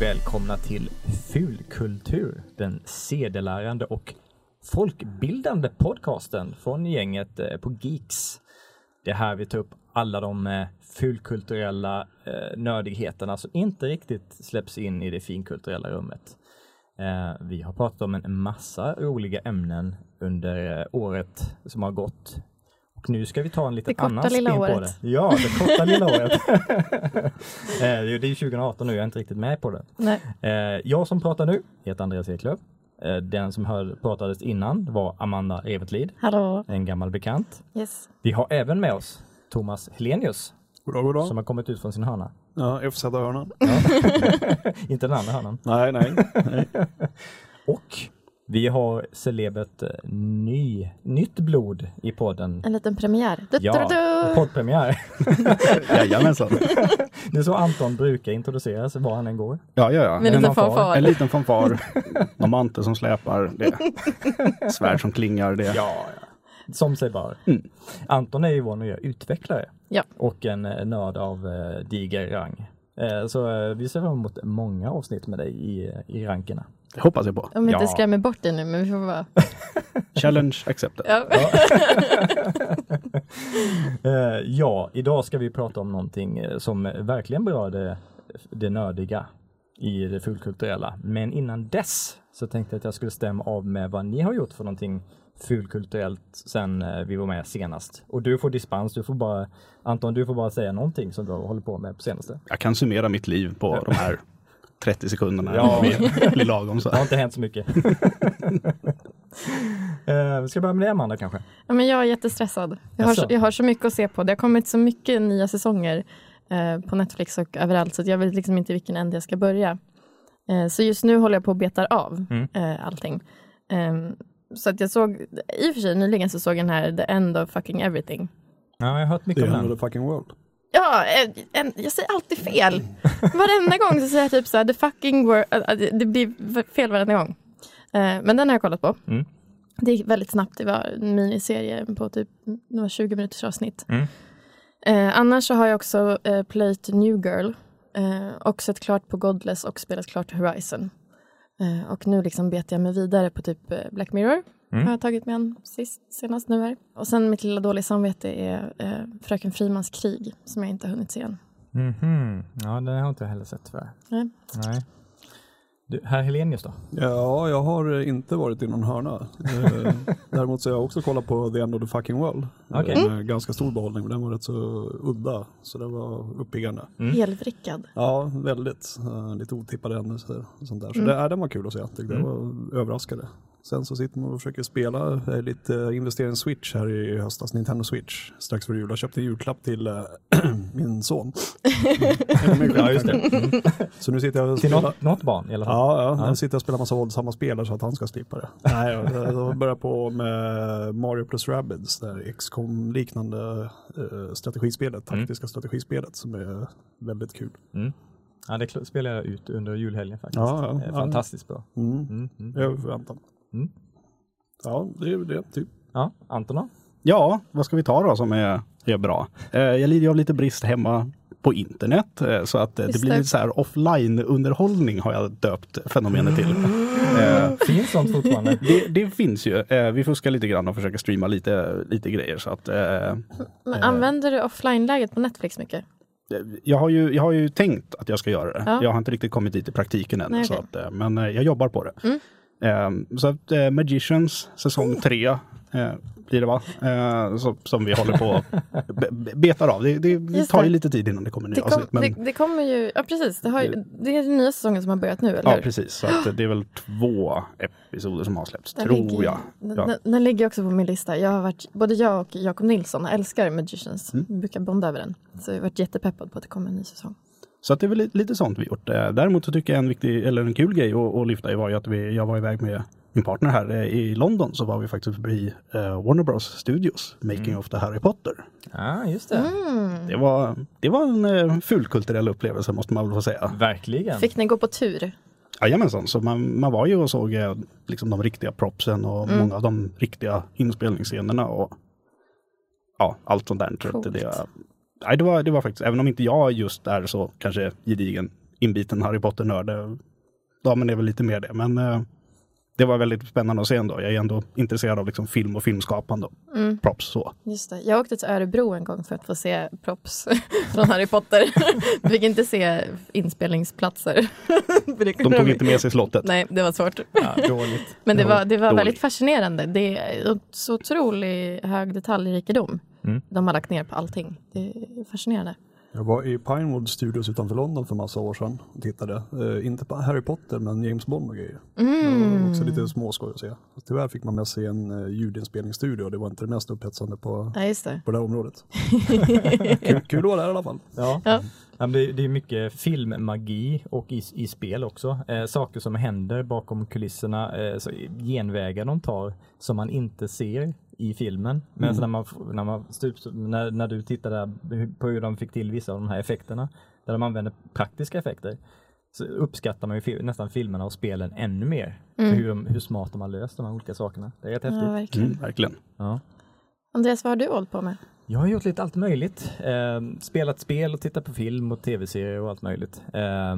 välkomna till Fulkultur, den sedelärande och folkbildande podcasten från gänget eh, på Geeks. Det är här vi tar upp alla de eh, fulkulturella eh, nördigheterna som inte riktigt släpps in i det finkulturella rummet. Vi har pratat om en massa roliga ämnen under året som har gått. Och nu ska vi ta en liten annan spin på året. det. Ja, det korta lilla året. Eh, det är 2018 nu, jag är inte riktigt med på det. Nej. Eh, jag som pratar nu heter Andreas Eklöf. Eh, den som hör, pratades innan var Amanda Evertlid, Hallå. en gammal bekant. Yes. Vi har även med oss Thomas Helenius Goddag, goddag. som har kommit ut från sin hörna. Ja, FZ-hörnan. inte den andra hörnan. Nej, nej. nej. Och vi har celebert eh, ny, nytt blod i podden. En liten premiär. Du, Ja, du, du. poddpremiär. Jajamensan. Det är så Anton brukar introduceras var han än går. Ja, ja, ja. Med en lite fanfar. fanfar. En liten fanfar. Någon mantel som släpar. Det. Svärd som klingar. Det. Ja, ja. Som sig bör. Mm. Anton är ju vår nya utvecklare. Ja. Och en eh, nörd av eh, diger rang. Eh, så eh, vi ser fram emot många avsnitt med dig i, i rankerna. Det hoppas jag på. Om vi inte Ja. skrämmer bort dig nu, men vi får vara... Challenge accepted. Ja. Eh, ja, idag ska vi prata om någonting eh, som verkligen berör det, det nördiga i det fulkulturella. Men innan dess så tänkte jag att jag skulle stämma av med vad ni har gjort för någonting fulkulturellt sen eh, vi var med senast. Och du får dispens, du får bara, Anton du får bara säga någonting som du har hållit på med på senaste. Jag kan summera mitt liv på de här 30 sekunderna. Ja. Blir lagom så. Det har inte hänt så mycket. Eh, vi ska börja med det Amanda kanske? ja, men jag är jättestressad. Jag har, så, jag har så mycket att se på. Det har kommit så mycket nya säsonger eh, på Netflix och överallt, så att jag vet liksom inte vilken ände jag ska börja. Eh, så just nu håller jag på att betar av Mm. eh, allting. Ehm, så att jag såg, i och för sig nyligen så såg jag den här The End of fucking everything. Ja, jag har hört mycket om den. fucking world. Ja, eh, en, jag säger alltid fel. Varenda gång så säger jag typ så här, the fucking word, äh, det, det blir fel varenda gång. Eh, men den har jag kollat på. Mm. Det gick väldigt snabbt, det var en miniserie på typ var 20 minuters avsnitt. Mm. Eh, annars så har jag också eh, playt New Girl eh, och sett klart på Godless och spelat klart Horizon. Eh, och nu liksom bet jag mig vidare på typ eh, Black Mirror. Mm. Har jag tagit mig an sist, senast nu här. Och sen mitt lilla dåliga samvete är eh, Fröken Frimans krig som jag inte har hunnit se än. Mhm. Ja, den har jag inte heller sett tyvärr. Nej. Nej. Du, herr Helenius då? Ja, jag har eh, inte varit i någon hörna. Eh, Däremot så har jag också kollat på The End of the Fucking World. Eh, Okej. Med ganska stor behållning, men den var rätt så udda. Så det var uppiggande. Mm. Helvrickad. Ja, väldigt. Eh, Lite otippade händelser och sånt där. Så Mm. det, den var kul att se. Jag var överraskade. Sen så sitter man och försöker spela eh, lite, eh, investera i en Switch här i höstas, Nintendo Switch, strax före jul. Jag köpte en julklapp till eh, min son. Ja, just det. Mm. Så nu sitter jag och Till spelar. något, något barn i alla fall. Ja, ja, Ja. jag sitter och spelar massa våldsamma spelare så att han ska slippa det. Nej, jag, jag börjar på med Mario plus Rabbids, det här XCOM-liknande eh, strategispelet, Mm. taktiska strategispelet som är väldigt kul. Mm. Ja, det spelade jag ut under julhelgen faktiskt. Ja, ja, fantastiskt bra. Mm. Mm. Mm. Över förväntan. Mm. Ja, det är väl det, typ. Ja, Anton då? Ja, vad ska vi ta då som är, är bra? Eh, jag lider av lite brist hemma på internet eh, så att eh, det Just blir det. lite så här offline-underhållning har jag döpt fenomenet till. Eh, Finns sånt fortfarande? det, det finns ju. Eh, vi fuskar lite grann och försöker streama lite, lite grejer så att eh, Men använder du offline-läget på Netflix mycket? jag, har ju, jag har ju tänkt att jag ska göra det. Ja. Jag har inte riktigt kommit dit i praktiken än. Nej, så okej. att, men jag jobbar på det. Mm. Eh, så att eh, Magicians säsong tre eh, blir det va? Eh, så, som vi håller på be- betar av. Det, det, det tar ju lite tid innan det kommer nya kom, avsnitt. Men, det, det kommer ju, ja precis, det, har det är den nya säsongen som har börjat nu, eller ja, hur? precis. Så att, det är väl två episoder som har släppts, Den tror ligger- jag. Ja. den, den ligger också på min lista. Jag har varit, både jag och Jakob Nilsson älskar Magicians. Mm. Brukar bonda över den. Så jag har varit jättepeppad på att det kommer en ny säsong. Så att det är väl lite, sånt vi gjort. Eh, Däremot så tycker jag en viktig, eller en kul grej att, att lyfta var ju att vi, jag var iväg med min partner här eh, i London så var vi faktiskt förbi eh, Warner Bros Studios Making of the Harry Potter. Ja, just det. Mm. Det var, det var en eh, fulkulturell upplevelse måste man väl få säga. Verkligen. Fick ni gå på tur? Jajamensan, så man, man var ju och såg liksom de riktiga propsen och Mm. många av de riktiga inspelningsscenerna och ja, allt sånt där. Coolt. det, nej, det, var, det var faktiskt, även om inte jag just är så kanske gedigen inbiten Harry Potter-nörd. Eh, Damen är väl lite mer det, men eh, det var väldigt spännande att se ändå. Jag är ändå intresserad av liksom film och filmskapande. Mm. Props så. Just det. Jag åkte till Örebro en gång för att få se props från Harry Potter. Vi fick inte se inspelningsplatser. De tog inte med sig slottet. Nej, det var svårt. Ja, dåligt. Men det var, det var dåligt. väldigt fascinerande. Det är så otrolig hög detaljrikedom Mm. de har lagt ner på allting. Det är fascinerande. Jag var i Pinewood Studios utanför London för massa år sedan och tittade. Eh, inte på Harry Potter men James Bond och grejer. Det Mm. var också lite småskoj att se. Tyvärr fick man med sig en uh, ljudinspelningsstudio och det var inte det mest upphetsande på, Ja, just det. på det här området. kul, kul att vara där i alla fall. Ja. Ja. Ja, det, det är mycket filmmagi och i, i spel också. Eh, saker som händer bakom kulisserna, eh, genvägar de tar som man inte ser i filmen. Men så när, man, när, man, typ, när, när du tittar där på hur de fick till vissa av de här effekterna, där de använder praktiska effekter, så uppskattar man ju fi- nästan filmerna och spelen ännu mer. För hur, de, hur smart de har löst de här olika sakerna. Det är rätt häftigt. Ja, verkligen. Mm, verkligen. Ja. Andreas, vad har du hållit på med? Jag har gjort lite allt möjligt. Eh, spelat spel och tittat på film och tv-serier och allt möjligt. Eh,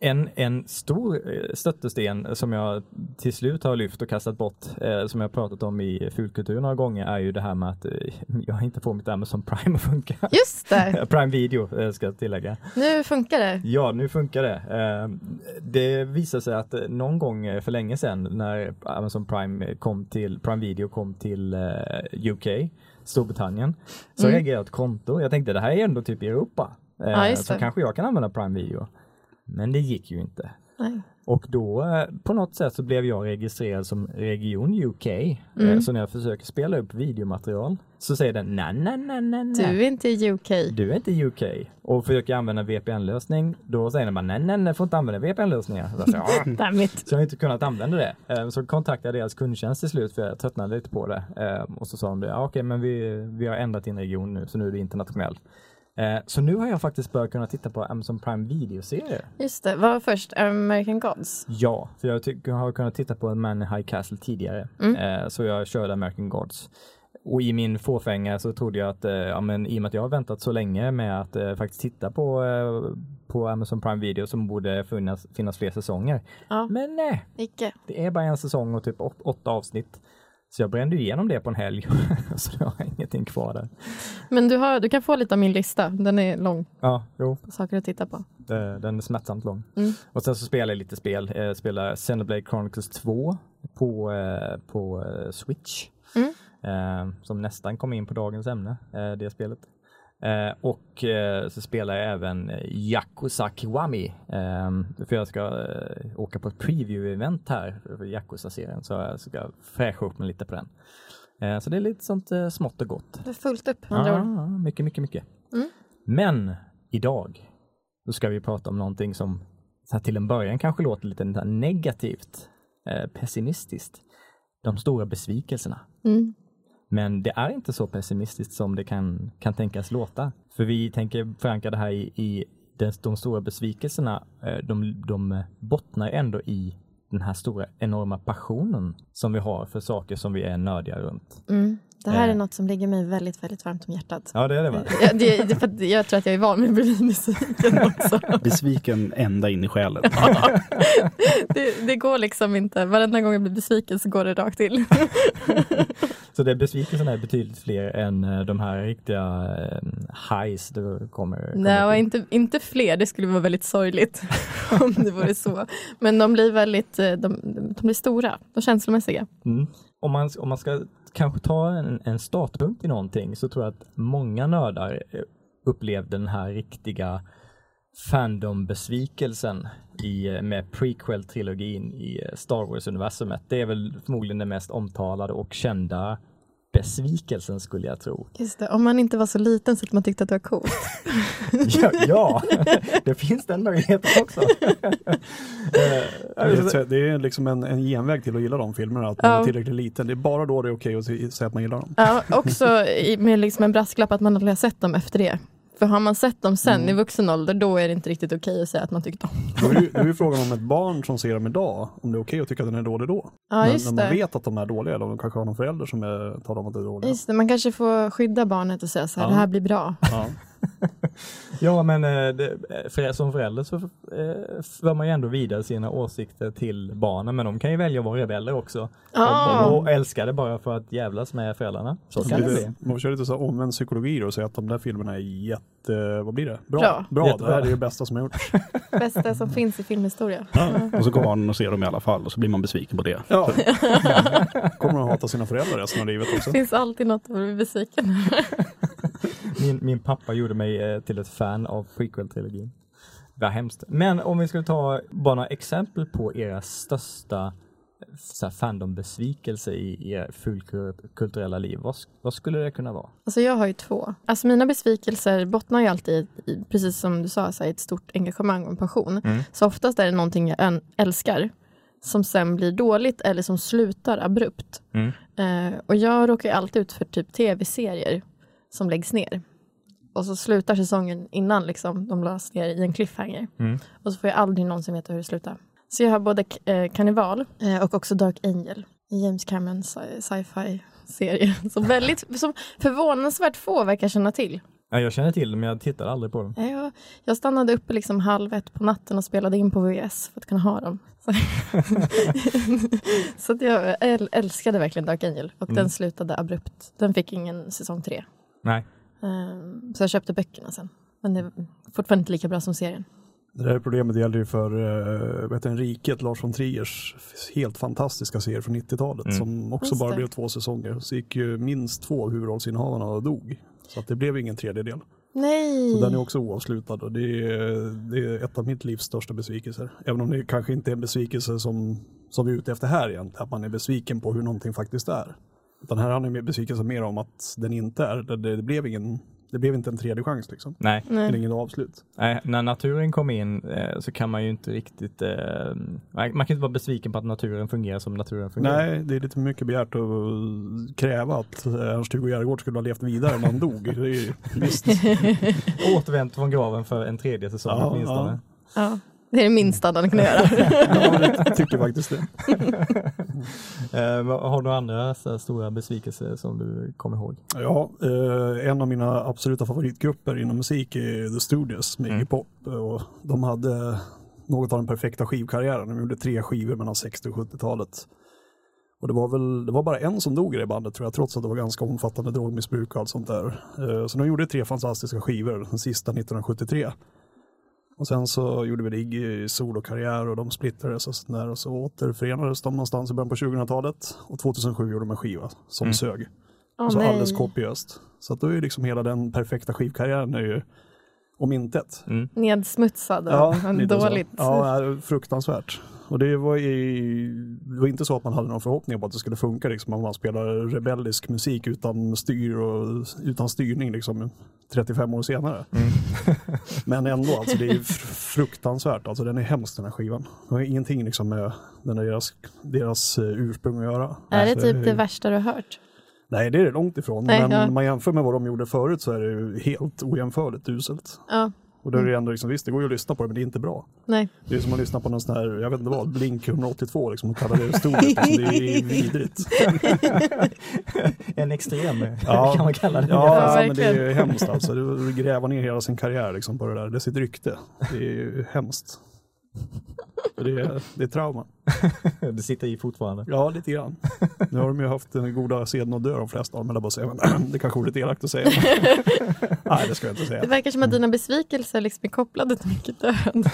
en, en stor eh, stöttesten som jag till slut har lyft och kastat bort, eh, som jag pratat om i Fulkultur några gånger, är ju det här med att eh, jag inte får mitt Amazon Prime att funka. Just det, Prime Video ska jag tillägga. nu funkar det. Ja, nu funkar det. Eh, Det visar sig att någon gång för länge sedan när Amazon Prime kom till, Prime Video kom till UK, Storbritannien, så Mm. reagerade jag ett konto. Jag tänkte det här är ändå typ i Europa. Eh, Ja, just så kanske jag kan använda Prime Video. Men det gick ju inte. Nej. Och då eh, på något sätt så blev jag registrerad som region UK. Eh, Mm. Så när jag försöker spela upp videomaterial så säger den nej, nej, nej, nej. Du är inte UK. Du är inte UK och försöker använda VPN-lösning, då säger den bara nej, nej, nej, får inte använda VPN-lösningar. Så, jag så jag har inte kunnat använda det. Eh, Så kontaktade jag deras kundtjänst till slut för jag tröttnade lite på det. Och så sa de det, ja, okej, men vi, vi har ändrat din region nu, så nu är du internationell. Eh, Så nu har jag faktiskt börjat kunna titta på Amazon Prime videoserier. Just det, vad var först? American Gods? Ja, för jag jag har kunnat titta på en Man in High Castle tidigare. Mm. Eh, så jag körde American Gods. Och i min fåfänga så trodde jag att, eh, ja men i och med att jag har väntat så länge med att eh, faktiskt titta på, eh, på Amazon Prime Video som borde finnas, finnas fler säsonger. Ja, Men nej, icke. det är bara en säsong och typ åt, åtta avsnitt. Så jag brände igenom det på en helg. så jag har ingenting kvar där. Men du, har, du kan få lite av min lista. Den är lång Ja, jo, saker att titta på. det, den är smärtsamt lång. Mm. Och sen så spelar jag lite spel. Jag spelar Xenoblade Chronicles 2 på, eh, på eh, Switch. Mm. Eh, som nästan kom in på dagens ämne, eh, det spelet. Eh, och eh, så spelar jag även eh, Yakuza Kiwami. Eh, för jag ska eh, åka på ett preview-event här för Yakuza-serien. Så jag ska fräscha upp mig lite på den. Eh, så det är lite sånt smått och gott. Det är fullt upp med andra ord. Ja, mycket, mycket, mycket. Mm. Men idag, då ska vi prata om någonting som så till en början kanske låter lite negativt, pessimistiskt. De stora besvikelserna. Mm. Men det är inte så pessimistiskt som det kan, kan tänkas låta. För vi tänker förankra det här i, i den, de stora besvikelserna. Eh, de, de bottnar ändå i den här stora enorma passionen som vi har för saker som vi är nördiga runt. Mm. Det här är Eh. något som ligger mig väldigt, väldigt varmt om hjärtat. Ja, det är det va? Ja, det, det, för jag tror att jag är van med att bli besviken också. Besviken ända in i själen. Det, det går liksom inte. Varenda gång jag blir besviken så går det rakt till. Så det besvikelserna är betydligt fler än eh, de här riktiga eh, highs du kommer, kommer Nej, inte, inte fler. Det skulle vara väldigt sorgligt om det vore så. Men de blir väldigt, de, de blir stora, de känslomässiga. Mm. Om, man, om man ska kanske ta en, en startpunkt i någonting så tror jag att många nördar eh, upplevde den här riktiga fandom-besvikelsen i, eh, med prequel-trilogin i eh, Star Wars-universumet. Det är väl förmodligen den mest omtalade och kända besvikelsen skulle jag tro. Just det, om man inte var så liten så att man tyckte att det var coolt. Ja, ja. det finns den möjligheten också. Eh, Det är, det är liksom en, en genväg till att gilla de filmerna, att man Ja. är tillräckligt liten. Det är bara då det är okej att se- säga att man gillar dem. Ja, också med liksom en brasklapp att man aldrig har sett dem efter det. För har man sett dem sen i vuxen ålder då är det inte riktigt okej att säga att man tyckte om. Då är, ju, då är ju frågan om ett barn som ser dem idag, om det är okej att tycka att den är dålig då. Ja, just när man det. vet att de är dåliga, eller om de kanske har någon förälder som är, talar om att det är dåliga. Just det. Man kanske får skydda barnet och säga så här, Ja. det här blir bra. Ja. ja, men eh, det, för, som förälder så eh, för man ju ändå vidare sina åsikter till barnen, men de kan ju välja att vara rebeller också. Ah. Och, och älska det bara för att jävlas med föräldrarna. Så kan det bli. Man får köra lite så omvänd psykologi då och säga att de där filmerna är jätte, vad blir det? Bra. Bra. Bra, Jättebra. det här är det bästa som har gjorts. Bästa som finns i filmhistoria. Och så går man och ser dem i alla fall och så blir man besviken på det. Ja. Kommer att hata sina föräldrar resten av livet också. Det finns alltid något att bli besviken Min, min pappa gjorde mig eh, till ett fan av prequel-trilogin. Vad hemskt. Men om vi skulle ta bara några exempel på era största eh, så här, fandom-besvikelse i era fulkulturella liv. Vad, vad skulle det kunna vara? Alltså jag har ju två. Alltså mina besvikelser bottnar ju alltid i, precis som du sa, så här, ett stort engagemang och en passion. Mm. Så oftast är det någonting jag älskar som sen blir dåligt eller som slutar abrupt. Mm. Eh, och jag råkar ju alltid ut för typ tv-serier som läggs ner. Och så slutar säsongen innan liksom, de lades ner i en cliffhanger. Mm. Och så får jag aldrig någonsin veta hur det slutar. Så jag har både eh, Karneval eh, och också Dark Angel. James Camerons sci- sci-fi serie. Som väldigt, som förvånansvärt få verkar känna till. Ja, jag känner till det, men jag tittade aldrig på dem. Jag, jag stannade uppe liksom halv ett på natten och spelade in på VHS för att kunna ha dem. Så, så jag äl- älskade verkligen Dark Angel och Mm. den slutade abrupt. Den fick ingen säsong tre. Nej. Eh, så jag köpte böckerna sen. Men det är fortfarande inte lika bra som serien. Det här problemet gäller ju för uh, vet du, Riket, Lars von Triers helt fantastiska serie från 90-talet Mm. som också Just bara det. blev två säsonger. Så gick ju minst två av huvudrollsinnehavarna och dog. Så att det blev ingen tredjedel. Nej! Så den är också oavslutad och det är, det är ett av mitt livs största besvikelser. Även om det kanske inte är en besvikelse som, som vi är ute efter här egentligen, att man är besviken på hur någonting faktiskt är. Utan här handlar det besvikelse mer om att den inte är, det, det, blev, ingen, det blev inte en tredje chans liksom. Nej. Det är Nej. ingen avslut. Nej, när naturen kom in eh, så kan man ju inte riktigt... Eh, man man kan inte vara besviken på att naturen fungerar som naturen fungerar. Nej, det är lite mycket begärt att kräva att eh, Ernst-Hugo Järegård skulle ha levt vidare när han dog. Det är ju, visst. Återvänt från graven för en tredje säsong Ja, åtminstone. Ja, det är det minsta den kan göra. Ja, jag tycker faktiskt det. Eh, har du några andra stora besvikelser som du kommer ihåg? Ja, eh, en av mina absoluta favoritgrupper inom musik är The Studios med Mm. Pop. Och de hade något av den perfekta skivkarriären. De gjorde tre skivor mellan 60 och 70-talet. Och det var väl, det var bara en som dog i det bandet tror jag, trots att det var ganska omfattande drogmissbruk och allt sånt där. Eh, Så de gjorde tre fantastiska skivor, den sista 1973. Och sen så gjorde vi Iggy solokarriär och de splittrades och sånt där. Och så återförenades de någonstans i början på 2000-talet. Och 2007 gjorde de en skiva som Mm. sög. Åh, Alltså alldeles kopiöst. Så att då är ju liksom hela den perfekta skivkarriären är ju om intet. Mm. Nedsmutsad och Ja, dåligt. Ja, fruktansvärt. Och det var, i, det var inte så att man hade någon förhoppning på att det skulle funka liksom, om man spelar rebellisk musik utan styr och utan styrning liksom 35 år senare. Men ändå, alltså, det är fruktansvärt. Alltså, den är hemsk den här skivan. Det har ingenting liksom, med den där deras, deras eh, ursprung att göra. Är det Så typ det värsta du har hört? Nej, det är det långt ifrån. Nej, men ja. man jämför med vad de gjorde förut så är det ju helt ojämförligt uselt. Ja, Och då är det ändå liksom, visst, det går ju att lyssna på det, men det är inte bra. nej. Det är som att lyssna på någon sån här, jag vet inte vad, Blink 182 liksom, och kalla det stort. Alltså, det är vidrigt. en extrem Ja. kan man kalla det. Ja, Ja, alltså, men det är ju hemskt alltså. Det gräva ner hela sin karriär liksom, på det där, det är sitt rykte. Det är ju hemskt. Det är, det är trauma. det sitter i fortfarande. Ja, lite grann. Nu har de ju haft den goda seden att dö de flesta av dem, bara säga. Men det kanske vore lite elakt att säga. Nej, det ska jag inte säga. Det verkar som att dina besvikelser liksom är kopplade till mycket död.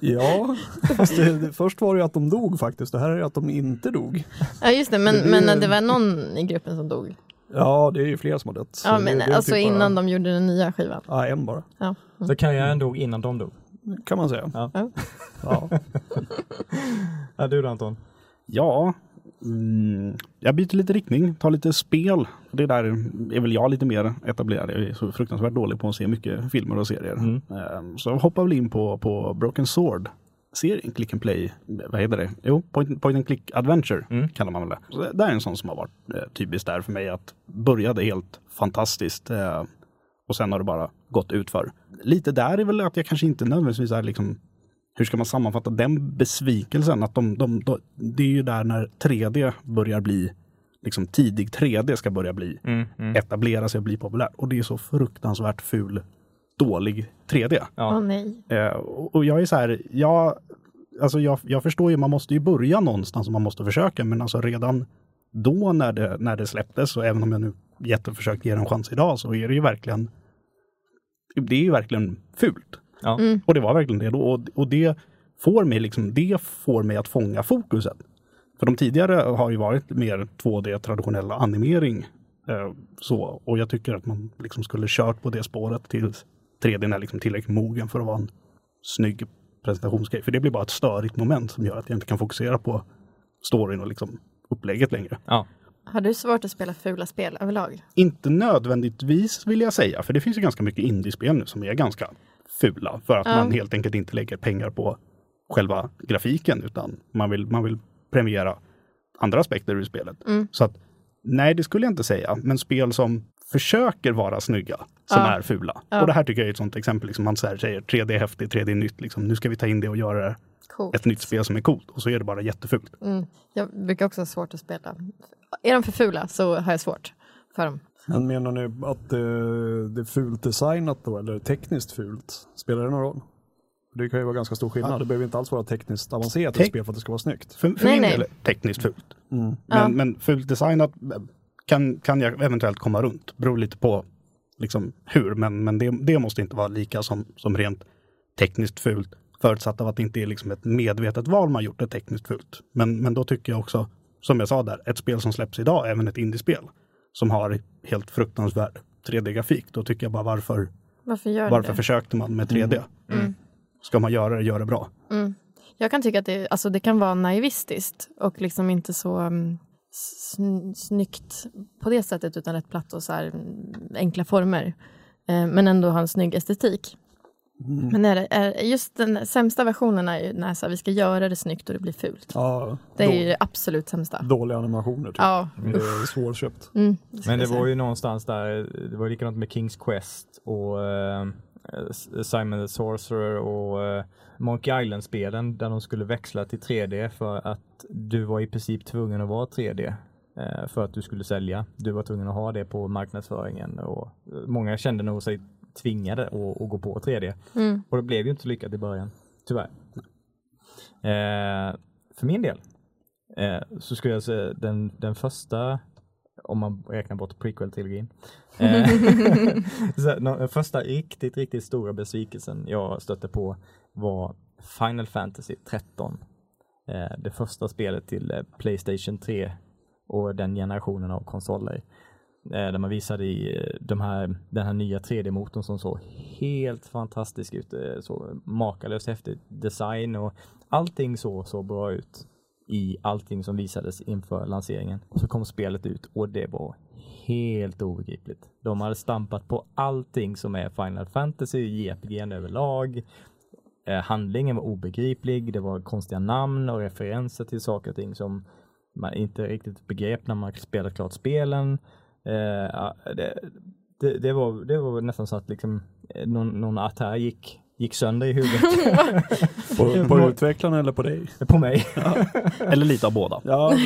Ja, fast det, det, först var det ju att de dog faktiskt. Det här är ju att de inte dog. Ja just det, men, Det men det var någon i gruppen som dog. Ja, det är ju fler som har dött. Ja men alltså typ bara- innan de gjorde den nya skivan. Ja, en bara, Ja. Så karriären dog innan de dog. Kan man säga. Ja. Ja. Ja. Du då Anton? Ja, mm, jag byter lite riktning, tar lite spel. Det där är väl jag lite mer etablerad. Jag är så fruktansvärt dålig på att se mycket filmer och serier. Mm. Ehm, Så jag hoppar väl in på, på Broken Sword. Serien Click and Play, vad heter det? Jo, Point, point and Click Adventure Mm. kallar man väl det. Så det det är en sån som har varit eh, typiskt där för mig att började helt fantastiskt eh, och sen har det bara gått ut för. Lite där är väl att jag kanske inte nödvändigtvis är liksom hur ska man sammanfatta den besvikelsen? Att de, de, de, det är ju där när 3D börjar bli, liksom tidig 3D ska börja bli, Mm, mm. etablera sig och bli populärt. Och det är så fruktansvärt ful dålig 3D. Åh Ja. nej. Eh, och och jag är så här, jag, alltså jag, jag förstår ju, man måste ju börja någonstans och man måste försöka, men alltså redan då när det, när det släpptes, och även om jag nu jätteförsökt ge det en chans idag, så är det ju verkligen, det är ju verkligen fult. Ja. Och det var verkligen det då. Och, och det får mig liksom, det får mig att fånga fokuset. För de tidigare har ju varit mer 2D traditionella animering. Eh, så, och jag tycker att man liksom skulle kört på det spåret tills 3D är liksom tillräckligt mogen för att vara en snygg presentationsgrej. För det blir bara ett störigt moment som gör att jag inte kan fokusera på storyn och liksom upplägget längre. Ja. Har du svårt att spela fula spel överlag? Inte nödvändigtvis vill jag säga, för det finns ju ganska mycket indiespel nu som är ganska fula. För att Ja. man helt enkelt inte lägger pengar på själva grafiken, utan man vill, man vill premiera andra aspekter ur spelet. Mm. Så att, nej, det skulle jag inte säga, men spel som försöker vara snygga, som Ja. är fula. Ja. Och det här tycker jag är ett sånt exempel, liksom man så här säger 3D är häftigt, 3D är nytt, liksom. nu ska vi ta in det och göra Coolt. ett nytt spel som är coolt. Och så är det bara jättefult. Mm. Jag brukar också ha svårt att spela. Är de för fula så har jag svårt för dem. Men menar ni att det, det är fult designat då, eller tekniskt fult? Spelar det någon roll? Det kan ju vara ganska stor skillnad. Det behöver inte alls vara tekniskt avancerat ett spel för att det ska vara snyggt. För, för Nej, min nej. del tekniskt fult. Mm. Men, Ja. men fult designat kan, kan jag eventuellt komma runt. Beror lite på liksom hur, men, men det, det måste inte vara lika som, som rent tekniskt fult. Förutsatt av att det inte är liksom ett medvetet val man gjort det tekniskt fult. Men, men då tycker jag också, som jag sa där, ett spel som släpps idag, även ett indiespel, som har helt fruktansvärd 3D-grafik, då tycker jag bara varför, Varför gör varför det? försökte man med 3D? Mm. Ska man göra det, gör det bra. Mm. Jag kan tycka att det, alltså det kan vara naivistiskt och liksom inte så um, sn- snyggt på det sättet utan rätt platt och så här, mm, enkla former. Eh, men ändå ha en snygg estetik. Men är det, är, just den sämsta versionen är ju när så här, vi ska göra det snyggt och det blir fult. Ja, Det är ju det absolut sämsta. Dåliga animationer. Typ. Ja, Det är svårköpt. mm, det Men det var ju någonstans där, det var likadant med Kings Quest och eh, Simon the Sorcerer och eh, Monkey Island-spelen där de skulle växla till 3D för att du var i princip tvungen att vara 3D eh, för att du skulle sälja. Du var tvungen att ha det på marknadsföringen och eh, många kände nog sig tvingade att, att gå på 3D. Mm. Och det blev ju inte så lyckat i början, tyvärr. Eh, för min del eh, så skulle jag säga den, den första, om man räknar bort prequel-trilogin, eh, den första riktigt, riktigt stora besvikelsen jag stötte på var Final Fantasy 13. Eh, det första spelet till eh, Playstation 3 och den generationen av konsoler. Eh, där man visade i eh, de här, den här nya 3D-motorn som såg helt fantastisk ut. eh, Så makalöst häftig design och allting såg så bra ut i allting som visades inför lanseringen. Och så kom spelet ut och det var helt obegripligt. De hade stampat på allting som är Final Fantasy, JPG överlag. Eh, handlingen var obegriplig, det var konstiga namn och referenser till saker och ting som man inte riktigt begrep när man spelat klart spelen. Eh, det, det, det, var, det var nästan så att liksom, eh, någon, någon artär gick, gick sönder i huvudet På, på utvecklarna eller på dig? på mig. Eller lite av båda. Ja,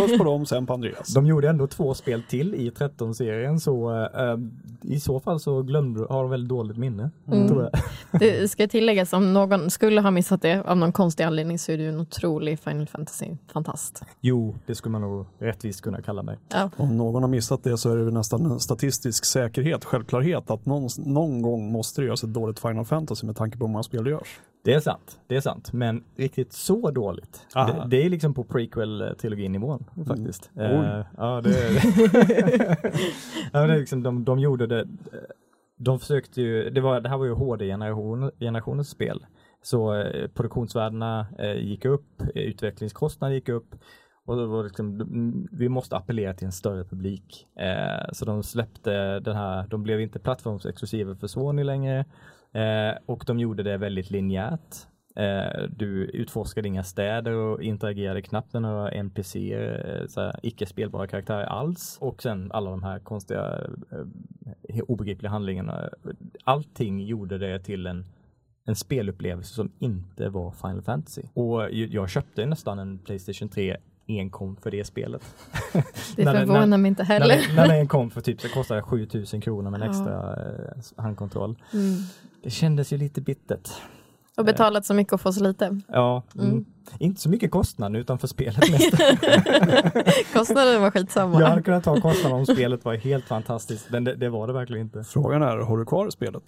först på dem, sen på Andreas. De gjorde ändå två spel till i 13-serien så eh, i så fall så glömde har de väldigt dåligt minne. Mm. Tror jag. Det ska tilläggas om någon skulle ha missat det av någon konstig anledning så är du en otrolig Final Fantasy-fantast. Jo, det skulle man nog rättvist kunna kalla mig. Ja. Om någon har missat det så är det nästan en statistisk säkerhet, självklarhet att någon, någon gång måste det göras ett dåligt Final Fantasy med tanke på hur många spel det görs. Det är sant, det är sant. Men riktigt så dåligt. Det, det är liksom på prequel-trilogin-nivån faktiskt. Mm. Ja, det är ja, det är liksom, de, de gjorde det. De försökte ju, det, var, det här var ju HD-generationens spel. Så eh, produktionsvärdena eh, gick upp, eh, utvecklingskostnaderna gick upp. Och det var liksom, mm, vi måste appellera till en större publik. Eh, så de släppte den här, de blev inte plattformsexklusiva för Sony längre. Eh, och de gjorde det väldigt linjärt. Eh, du utforskade inga städer och interagerade knappt med några NPC, eh, icke spelbara karaktärer alls. Och sen alla de här konstiga, eh, obegripliga handlingarna. Allting gjorde det till en en spelupplevelse som inte var Final Fantasy. Och jag köpte nästan en Playstation 3 en komp för det spelet. Det När förvånar när- mig inte När heller. när det är en komp för typ så kostar det 7000 kronor med en Ja. extra eh, handkontroll. Mm. Det kändes ju lite bittert. Och betalat så mycket och få så lite. Ja, mm. Mm. inte så mycket kostnad utan för spelet mest. Kostnaden var skitsamma. Jag hade kunnat ta kostnaden om spelet var helt fantastiskt, men det, det var det verkligen inte. Frågan är, har du kvar spelet?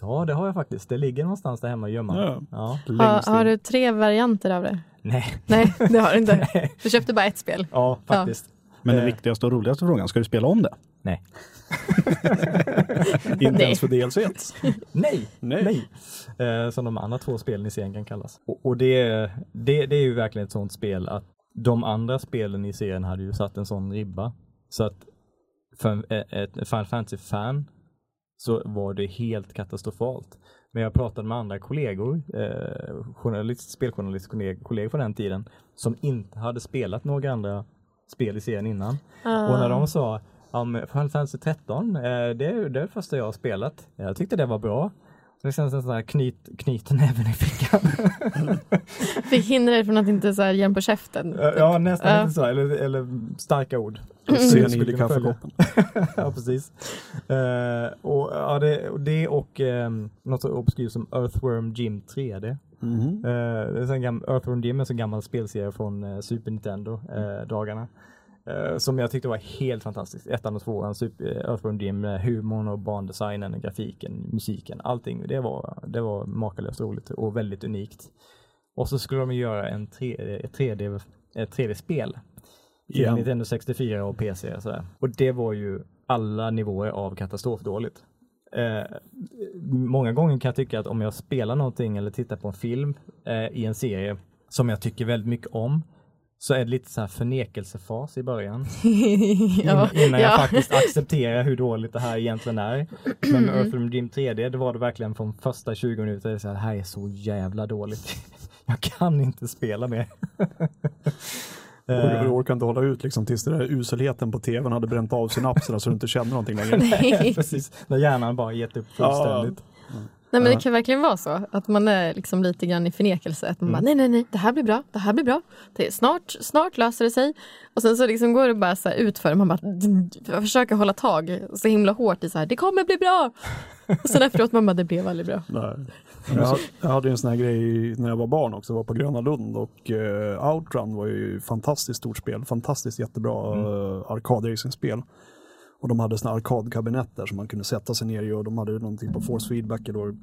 Ja, det har jag faktiskt. Det ligger någonstans där hemma gömma. Ja. Ja. Längst Har, du tre varianter av det? Nej, Nej, det har du inte. Du köpte bara ett spel. ja faktiskt. Men den Eh. viktigaste och roligaste frågan, ska du spela om det? Nej. Inte Nej. ens för DLC. Nej, Nej. nej. Eh, som de andra två spelen i serien kan kallas. Och, och det, det, det är ju verkligen ett sånt spel att de andra spelen i serien hade ju satt en sån ribba. Så att för en- ett, Final Fantasy-fan så var det helt katastrofalt. Men jag pratade med andra kollegor, eh, journalist, speljournalistkollegor på den tiden, som inte hade spelat några andra spel i serien innan. Och när de sa Men Final Fantasy 13, eh, det, är, det första jag har spelat. Jag tyckte det var bra. Så det känns en sån knyt, knyten även i fickan. Fick hindra dig från att inte så här ge en på käften. ja, nästan Ja. lite så. Eller, eller starka ord. Skulle i kaffekoppen. ja, precis. Eh, och, ja, det, och det och um, något så obskyrt som Earthworm Jim 3D. Mhm. Eh, det är en sån gam- Earthworm Jim är en sån gammal spelserie från eh, Super Nintendo-dagarna. Som jag tyckte var helt fantastisk. Ettan och tvåan, eh, Earthworm Jim, eh, humorn och bandesignen, grafiken, musiken, allting. Det var, det var makalöst roligt och väldigt unikt. Och så skulle de göra en tre, ett 3D, ett 3D-spel till Igen. Nintendo 64 och PC och sådär. Och det var ju alla nivåer av katastrofdåligt. Eh, många gånger kan jag tycka att om jag spelar någonting eller tittar på en film eh, i en serie som jag tycker väldigt mycket om så är det lite så här förnekelsefas i början. ja, In, innan jag ja. faktiskt accepterar hur dåligt det här egentligen är. Men Earthworm Jim 3D, det var det verkligen från första 20 minuter. Så här, det här är så jävla dåligt. Jag kan inte spela mer. Och Du orkar inte hålla ut liksom tills den där uselheten på tvn hade bränt av synapserna så du inte känner någonting längre. Nej. Precis, när hjärnan bara gett upp fullständigt. Nej men det kan verkligen vara så att man är liksom lite grann i förnekelse. Att man bara nej nej nej det här blir bra, det här blir bra. Det är snart, snart löser det sig. Och sen så liksom går det bara så här utför. Man bara försöker hålla tag så himla hårt i så här det kommer bli bra. Och sen efteråt man bara det blev aldrig bra. Nej. Jag, hade- jag hade ju en sån här grej när jag var barn också, var på Gröna Lund och uh, Outrun var ju fantastiskt stort spel, fantastiskt jättebra Mm. uh, arkadracingspel. Och de hade såna arkadkabinett där som man kunde sätta sig ner i och de hade någonting på force feedback eller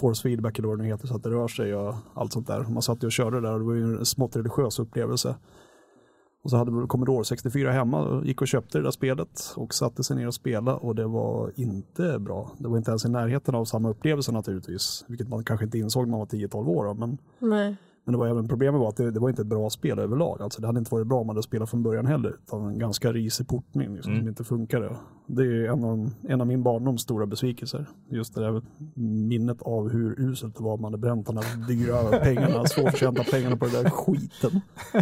force feedback eller vad det nu heter så att det rör sig och allt sånt där. Man satt ju och körde där och det var ju en smått religiös upplevelse. Och så hade Commodore 64 hemma och gick och köpte det där spelet och satte sig ner och spelade och det var inte bra. Det var inte ens i närheten av samma upplevelse naturligtvis, vilket man kanske inte insåg när man var 10-12 år. Men, Nej men det var även problemet var att det, det var inte ett bra spel överlag. Alltså det hade inte varit bra om man hade spelat från början heller, utan en ganska risig portning liksom, Mm. som inte funkade. Det är en av, en av min barndoms stora besvikelser. Just det där minnet av hur uselt det var man hade bränt de här dyra pengarna, svårförtjänta pengarna på den där skiten.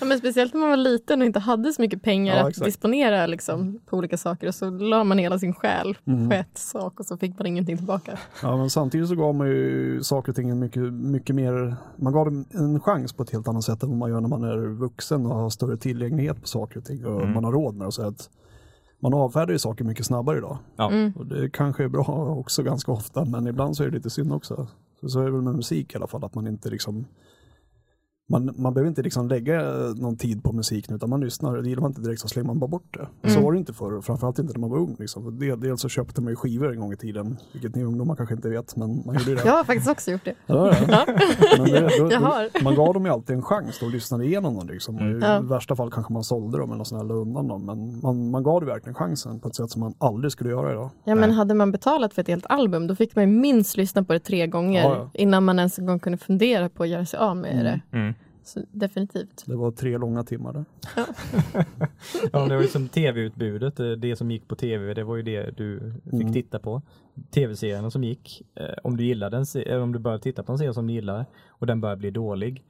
Ja, men speciellt när man var liten och inte hade så mycket pengar Ja, att exakt. disponera liksom, på olika saker och så la man hela sin själ Mm. på ett sak och så fick man ingenting tillbaka. Ja, men samtidigt så gav man ju saker och ting mycket, mycket mer, man gav dem en chans på ett helt annat sätt än vad man gör när man är vuxen och har större tillgänglighet på saker och ting och Mm. man har råd med det. Så att man avfärdar ju saker mycket snabbare idag. Ja. Mm. Och det kanske är bra också ganska ofta, men ibland så är det lite synd också. Så, så är det väl med musik i alla fall, att man inte liksom man, man behöver inte liksom lägga någon tid på musik nu, utan man lyssnar. Det gillar man inte direkt så slänger man bara bort det. Så Mm. var det inte förr, framförallt inte när man var ung. Liksom. Dels så köpte man ju skivor en gång i tiden, vilket ni ungdomar kanske inte vet, men man gjorde det. Jag har faktiskt också gjort det. Ja, ja. Det, då, då, man gav dem ju alltid en chans då och lyssnade igenom dem. Liksom. Och I Ja. värsta fall kanske man sålde dem eller något sånt här, la undan dem. Men man, man gav det verkligen chansen på ett sätt som man aldrig skulle göra idag. Ja, men hade man betalat för ett helt album då fick man ju minst lyssna på det tre gånger Ja, ja. innan man ens en gång kunde fundera på att göra sig av med det. Mm. Så definitivt. Det var tre långa timmar där. Ja, det var ju som tv-utbudet, eh, det som gick på tv, det var ju det du fick Mm. titta på. Tv-serierna som gick, eh, om du gillade en se- eller om du började titta på en serie som du gillar och den börjar bli dålig.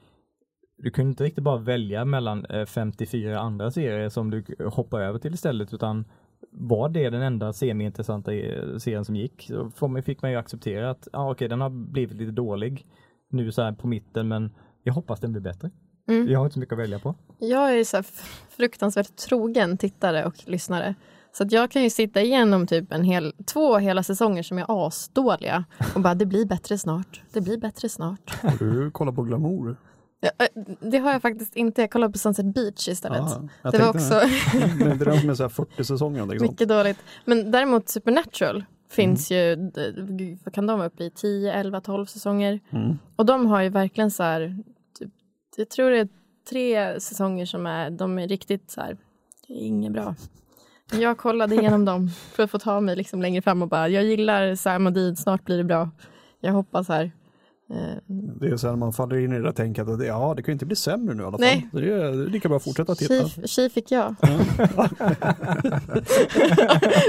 Du kunde inte riktigt bara välja mellan eh, 54 andra serier som du hoppar över till istället utan var det den enda semi-intressanta eh, serien som gick så fick man ju acceptera att ah, okej den har blivit lite dålig nu så här på mitten men jag hoppas den blir bättre. Mm. Jag har inte så mycket att välja på. Jag är så fruktansvärt trogen tittare och lyssnare. Så att jag kan ju sitta igenom typ en hel, två hela säsonger som är asdåliga och bara det blir bättre snart, det blir bättre snart. Har du kollat på Glamour? Ja, eh, det har jag faktiskt inte, jag kollade på Sunset Beach istället. Jag det var också Men det är den som är så här 40 säsonger eller sånt. mycket dåligt. Men däremot Supernatural finns Mm. ju, vad kan de vara uppe i, 10, 11, 12 säsonger. Mm. Och de har ju verkligen så här, jag tror det är tre säsonger som är, de är riktigt så här, det är inget bra. Jag kollade igenom dem för att få ta mig liksom längre fram och bara, jag gillar Sam och Dean, snart blir det bra. Jag hoppas här. Eh, Det är så här man faller in i det där tänket att det- ja, det kan ju inte bli sämre nu i alla fall. Nej. Så Det är, det är lika bra att fortsätta titta. Tji, tji fick jag.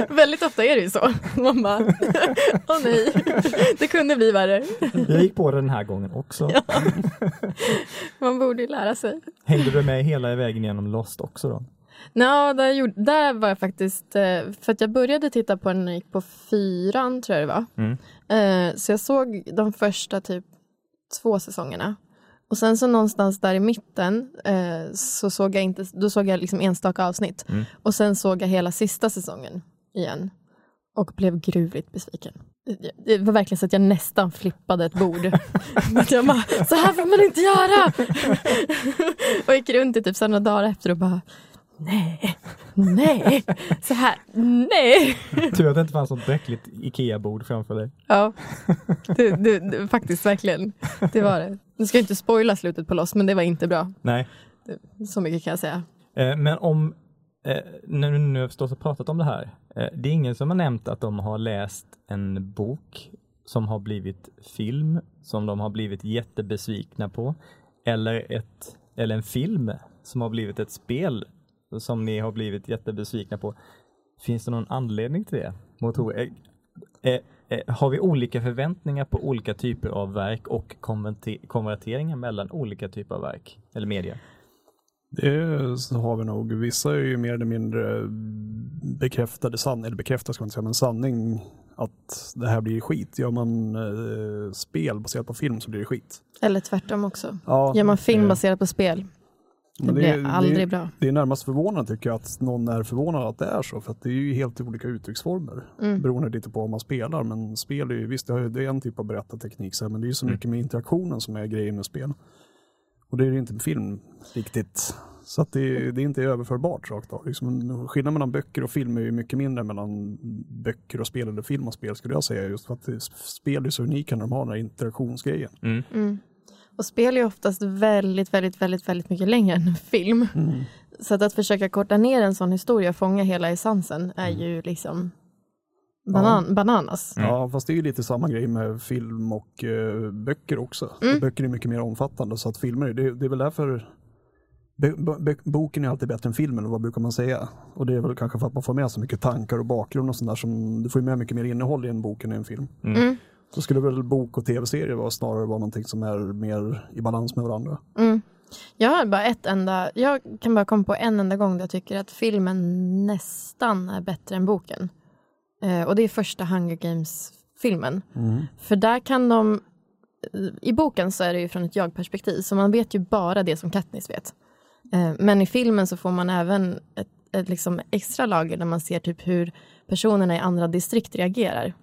Väldigt ofta är det ju så. Man bara, åh nej, det kunde bli värre. Jag gick på det den här gången också. Man borde ju lära sig. Hängde du med hela vägen genom Lost också då? Nå, där, gjorde, där var jag faktiskt, eh, för att jag började titta på den när jag gick på fyran tror jag det var. Mm. Eh, Så jag såg de första typ två säsongerna. Och sen så någonstans där i mitten eh, så såg jag inte, då såg jag liksom enstaka avsnitt. Mm. Och sen såg jag hela sista säsongen igen. Och blev gruvligt besviken. Det- var verkligen så att jag nästan flippade ett bord. att jag bara, så här får man inte göra! och gick runt i typ så här några dagar efter och bara, nej, nej, så här, nej. Tur att det inte fanns något bräckligt IKEA-bord framför dig. Ja, det, det, det, faktiskt verkligen. Det var det. Nu ska jag inte spoila slutet på Lost, men det var inte bra. Nej. Så mycket kan jag säga. Eh, men om, eh, när du nu har förstås har pratat om det här, eh, det är ingen som har nämnt att de har läst en bok som har blivit film, som de har blivit jättebesvikna på, eller, ett, eller en film som har blivit ett spel som ni har blivit jättebesvikna på. Finns det någon anledning till det? Motor, eh, eh, eh, har vi olika förväntningar på olika typer av verk och konverter- konverteringar mellan olika typer av verk eller media? Det så har vi nog. Vissa är ju mer eller mindre bekräftade sanning, eller bekräftade ska man inte säga, men sanning att det här blir skit. Gör man eh, spel baserat på film så blir det skit. Eller tvärtom också. Ja, Gör man film baserat på spel, det men blir aldrig det, bra. Det är närmast förvånande tycker jag att någon är förvånad att det är så, för att det är ju helt olika uttrycksformer Mm. beroende lite på vad man spelar. Men spel är ju, visst det det är en typ av berättarteknik, men det är ju så Mm. mycket med interaktionen som är grejen med spel. Och det är ju inte med film riktigt. Så att det, det är inte överförbart rakt av. Liksom, skillnaden mellan böcker och film är ju mycket mindre mellan böcker och spel eller film och spel skulle jag säga. Just för att det, spel är så unika när de har den här interaktionsgrejen. Mm. Och spel är oftast väldigt, väldigt, väldigt, väldigt mycket längre än en film. Så att, att försöka korta ner en sån historia och fånga hela essensen är ju liksom banan, bananas. Ja, fast det är ju lite samma grej med film och eh, böcker också. Mm. Böcker är mycket mer omfattande så att filmer, det, det är väl därför boken är alltid bättre än filmen, vad brukar man säga? Och det är väl kanske för att man får med så mycket tankar och bakgrund och sånt där som, du får ju med mycket mer innehåll i en bok än i en film. Mm. Så skulle väl bok och tv-serier vara snarare vara någonting som är mer i balans med varandra. Mm. Jag har bara ett enda, jag kan bara komma på en enda gång där jag tycker att filmen nästan är bättre än boken. Eh, och det är första Hunger Games-filmen. För där kan de, i boken så är det ju från ett jag-perspektiv, så man vet ju bara det som Katniss vet. Eh, men i filmen så får man även ett, ett liksom extra lager där man ser typ hur personerna i andra distrikt reagerar.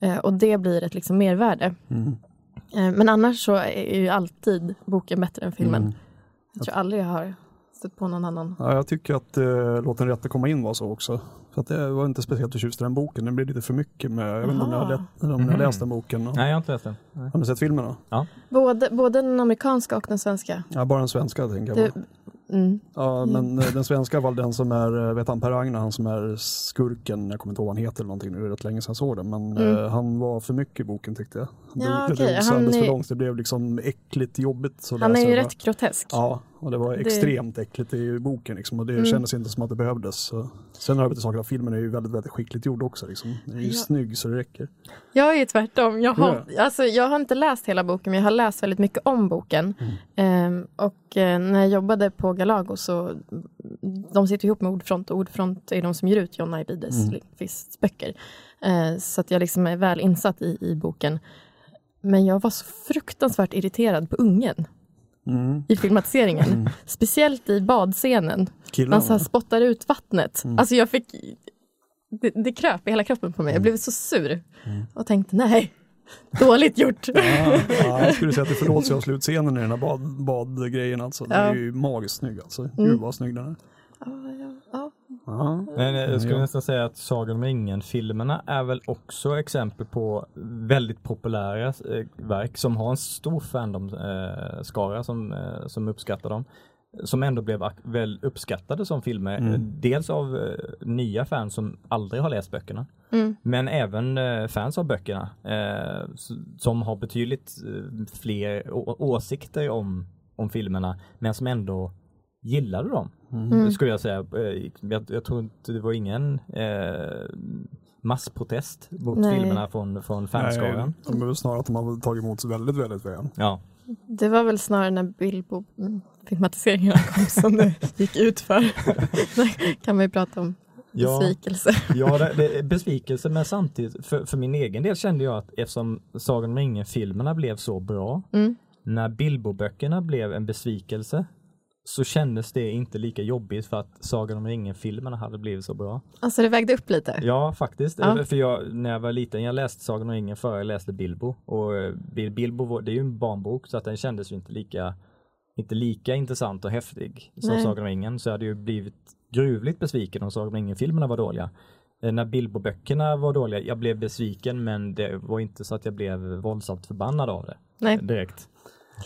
Eh, och det blir ett liksom mervärde. Eh, Men annars så är ju alltid boken bättre än filmen. Jag tror aldrig jag har stött på någon annan. Ja, jag tycker att eh, Låt den rätte komma in var så också. För att det var inte speciellt förtjust i den boken, den blev lite för mycket med, jag vet inte om ni har, lätt, om ni har läst den boken. Och, Nej, jag har inte läst den. Nej. Har ni sett filmen då? Både, både den amerikanska och den svenska. Ja, bara den svenska tänker jag. Bara. Mm, Ja, men eh, den svenska var den som är, eh, vet han Per Agner, han som är skurken, jag kommer inte ihåg vad han heter eller någonting nu, det är rätt länge sedan jag såg den, men Mm. eh, han var för mycket i boken tyckte jag. Ja, det okej, drogs alldeles för långt, det blev liksom äckligt jobbigt. Så han är ju rätt grotesk. Ja, och det var Det- extremt äckligt i boken liksom, och det Mm. kändes inte som att det behövdes. Så. Sen har vi till saken att filmen är ju väldigt, väldigt skickligt gjord också. Liksom. Den är ju Ja. snygg så det räcker. Jag är tvärtom. Jag har, alltså, jag har inte läst hela boken, men jag har läst väldigt mycket om boken. Ehm, och eh, när jag jobbade på Galago så de sitter ihop med Ordfront och Ordfront är de som ger ut John Ajvides Mm. Lindqvists böcker. Eh, så att jag liksom är väl insatt i, i boken. Men jag var så fruktansvärt irriterad på ungen. Mm. i filmatiseringen. Speciellt i badscenen. Killarna. Man så här spottar ut vattnet. Mm. Alltså jag fick, det, det kröp i hela kroppen på mig. Jag blev så sur. Och tänkte nej, dåligt gjort. Ja, ja, jag skulle säga att det förlåts ju av slutscenen i den här bad, badgrejen alltså. Den Ja. är ju magiskt snygg alltså. Mm. Gud vad snygg den är. Ja, ja. Men jag skulle nästan säga att Sagan om ringen-filmerna är väl också exempel på väldigt populära eh, verk som har en stor fandom-skara som, eh, som uppskattar dem. Som ändå blev väl uppskattade som filmer. Mm. Dels av eh, nya fans som aldrig har läst böckerna. Mm. Men även eh, fans av böckerna eh, som har betydligt fler åsikter om, om filmerna men som ändå gillade dem. Mm. Skulle jag säga. Eh, Jag, jag tror inte det var ingen eh, massprotest mot Nej. filmerna från, från fanskaran. Nej, de är väl snarare att de har tagit emot väldigt, väldigt väl. Ja. Det var väl snarare när Bilbo-filmatiseringarna kom som det gick ut för. Kan man ju prata om Ja. besvikelse. Ja, det, det besvikelse men samtidigt för, för min egen del kände jag att eftersom Sagan om ringen-filmerna blev så bra Mm. när Bilbo-böckerna blev en besvikelse så kändes det inte lika jobbigt för att Sagan om ringen-filmerna hade blivit så bra. Alltså det vägde upp lite. Ja, faktiskt. Ja. För jag, när jag var liten, jag läste Sagan om ringen före jag läste Bilbo. Och eh, Bil- Bilbo, var- det är ju en barnbok så att den kändes ju inte lika, inte lika intressant och häftig som Nej. Sagan om ringen. Så jag hade ju blivit gruvligt besviken om Sagan om ringen-filmerna var dåliga. Eh, När Bilbo-böckerna var dåliga, jag blev besviken men det var inte så att jag blev våldsamt förbannad av det Nej. direkt.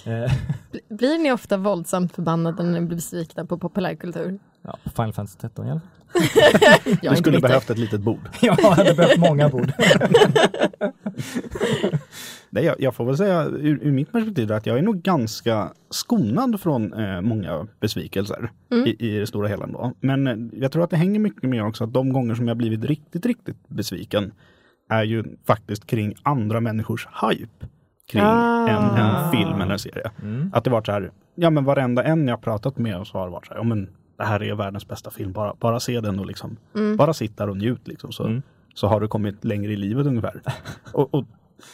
Eh, Bl- Blir ni ofta våldsamt förbannade när ni blir besvikna på populärkultur? Ja, Final Fantasy 13 i alla fall. Jag Du skulle behövt ett litet bord. Jag hade behövt många bord. Nej, jag, jag får väl säga ur, ur mitt perspektiv att jag är nog ganska skonad från eh, många besvikelser i, i det stora hela ändå. Men eh, jag tror att det hänger mycket med också att de gånger som jag blivit riktigt, riktigt besviken är ju faktiskt kring andra människors hype kring Ah. en, en film eller en serie. Mm. Att det varit så här, ja men varenda en jag pratat med så har det varit så här, ja men det här är världens bästa film, bara, bara se den och liksom, bara sitt där och njut liksom. Så, Mm. så har du kommit längre i livet ungefär. och, och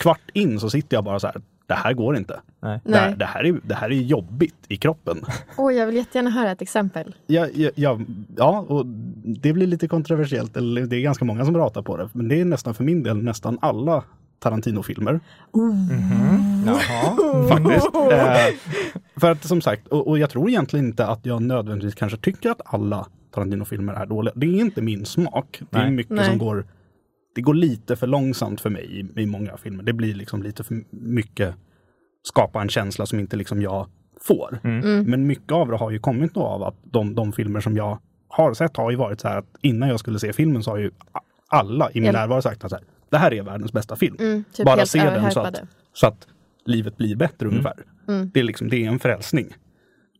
kvart in så sitter jag bara så här, det här går inte. Nej. Det här, det, här är, det här är jobbigt i kroppen. Åh, jag vill jättegärna höra ett exempel. Ja, ja, ja, ja, och det blir lite kontroversiellt, eller det är ganska många som pratar på det, men det är nästan för min del nästan alla Tarantino-filmer. Jaha. faktiskt. Eh, för att som sagt, och, och jag tror egentligen inte att jag nödvändigtvis kanske tycker att alla Tarantino-filmer är dåliga. Det är inte min smak. Det är Nej. mycket Nej. som går, det går lite för långsamt för mig i, i många filmer. Det blir liksom lite för mycket skapa en känsla som inte liksom jag får. Men mycket av det har ju kommit då av att de, de filmer som jag har sett har ju varit så här att innan jag skulle se filmen så har ju alla i min Ja. närvaro sagt att så här, det här är världens bästa film. Mm, typ Bara se den så att, så att livet blir bättre ungefär. Mm. Det, är liksom, det är en frälsning.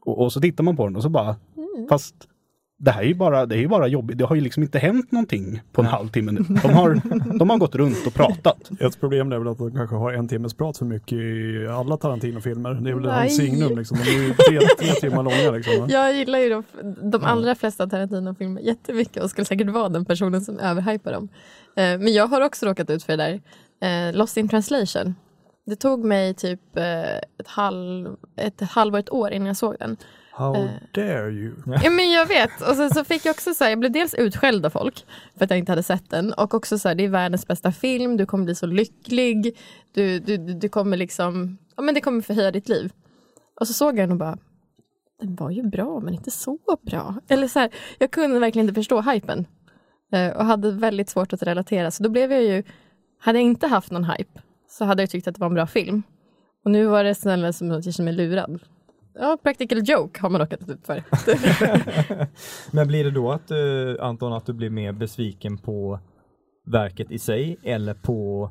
Och, och så tittar man på den och så bara, Mm. fast det här är ju bara, det är ju bara jobbigt. Det har ju liksom inte hänt någonting på en halvtimme nu. De har, de har gått runt och pratat. Ett problem är väl att de kanske har en timmes prat för mycket i alla Tarantino-filmer. Det är väl hans signum liksom. De är ju tre, tre timmar långa liksom. Jag gillar ju de, de allra flesta Tarantino-filmer jättemycket och skulle säkert vara den personen som överhypar dem. Eh, men jag har också råkat ut för det där. Eh, Lost in translation. Det tog mig typ eh, ett, halv, ett halvår, ett år innan jag såg den. How Eh. dare you? Ja men jag vet. Och sen så fick jag också så här, jag blev dels utskälld av folk för att jag inte hade sett den. Och också så här, det är världens bästa film, du kommer bli så lycklig. Du, du, du kommer liksom, ja men det kommer förhöja ditt liv. Och så såg jag den och bara, den var ju bra men inte så bra. Eller så här, jag kunde verkligen inte förstå hypen. Eh, Och hade väldigt svårt att relatera. Så då blev jag ju, hade jag inte haft någon hype så hade jag tyckt att det var en bra film. Och nu var det snälla som att jag känner mig lurad. Ja, practical joke har man råkat ut för. Men blir det då att, eh, Anton, att du blir mer besviken på verket i sig eller på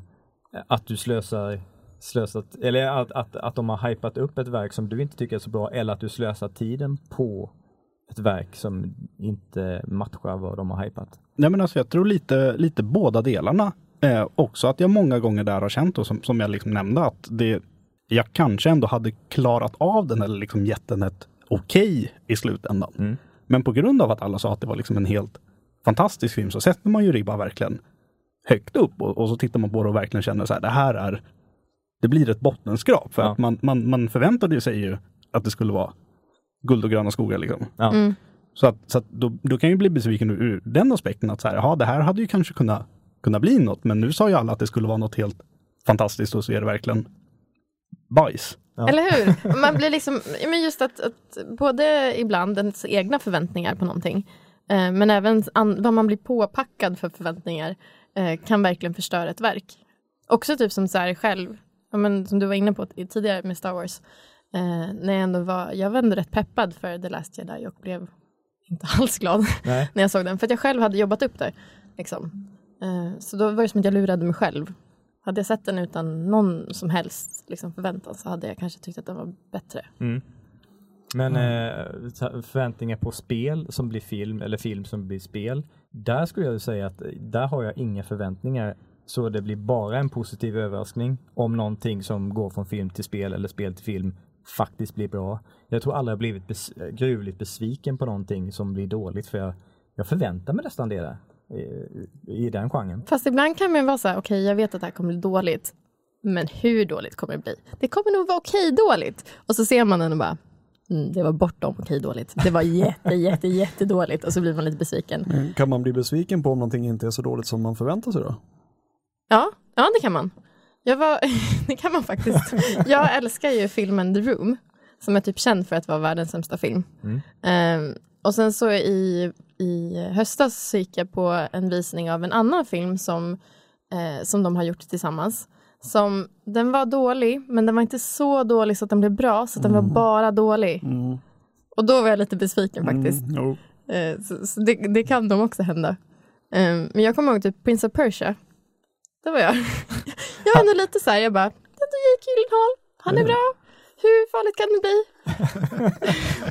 eh, att du slösar, slösat, eller att, att, att de har hypat upp ett verk som du inte tycker är så bra eller att du slösar tiden på ett verk som inte matchar vad de har hypat? Nej men alltså jag tror lite, lite båda delarna. Eh, också att jag många gånger där har känt, och som, som jag liksom nämnde, att det, jag kanske ändå hade klarat av den eller liksom gett den ett okej i slutändan. Mm. Men på grund av att alla sa att det var liksom en helt fantastisk film så sätter man ju ribban verkligen högt upp och, och så tittar man på det och verkligen känner så här, det här är det blir ett bottenskrap. För Ja. att man, man, man förväntade sig ju att det skulle vara guld och gröna skogar liksom. Ja. Mm. Så, att, så att då, då kan jag ju bli besviken ur, ur den aspekten att så här, ja, det här hade ju kanske kunnat, kunnat bli något, men nu sa ju alla att det skulle vara något helt fantastiskt och så är det verkligen bajs. Ja. Eller hur? Man blir liksom, men just att, att både ibland ens egna förväntningar på någonting, eh, men även an, vad man blir påpackad för förväntningar eh, kan verkligen förstöra ett verk. Också typ som så här själv, ja, men som du var inne på i- tidigare med Star Wars, eh, när jag ändå var, jag var ändå rätt peppad för The Last Jedi och blev inte alls glad när jag såg den, för att jag själv hade jobbat upp det. Liksom. Eh, så då var det som att jag lurade mig själv. Hade jag sett den utan någon som helst liksom, förväntan så hade jag kanske tyckt att den var bättre. Mm. Men eh, så- förväntningar på spel som blir film eller film som blir spel. Där skulle jag säga att eh, där har jag inga förväntningar. Så det blir bara en positiv överraskning om någonting som går från film till spel eller spel till film faktiskt blir bra. Jag tror aldrig jag blivit bes- eh, gruvligt besviken på någonting som blir dåligt för jag, jag förväntar mig nästan det där. I, i den genren. Fast ibland kan man vara så här, okej jag vet att det här kommer bli dåligt. Men hur dåligt kommer det bli? Det kommer nog vara okej dåligt. Och så ser man den och bara, mm, det var bortom okej dåligt. Det var jätte, jätte, jättedåligt. Och så blir man lite besviken. Men Kan man bli besviken på om någonting inte är så dåligt som man förväntar sig då? Ja, ja det kan man. Jag var, det kan man faktiskt. Jag älskar ju filmen The Room, som är typ känd för att vara världens sämsta film. Mm. Ehm, och sen så i, i höstas så gick jag på en visning av en annan film som, eh, som de har gjort tillsammans. Som, den var dålig, men den var inte så dålig så att den blev bra, så att den var bara dålig. Mm. Och då var jag lite besviken faktiskt. Mm, jo. Eh, så så det, det kan de också hända. Ehm, men jag kommer ihåg typ Prince of Persia. Det var jag. jag var ändå lite så här, jag bara, det är Jake Gyllenhaal, han är bra. Hur farligt kan det bli?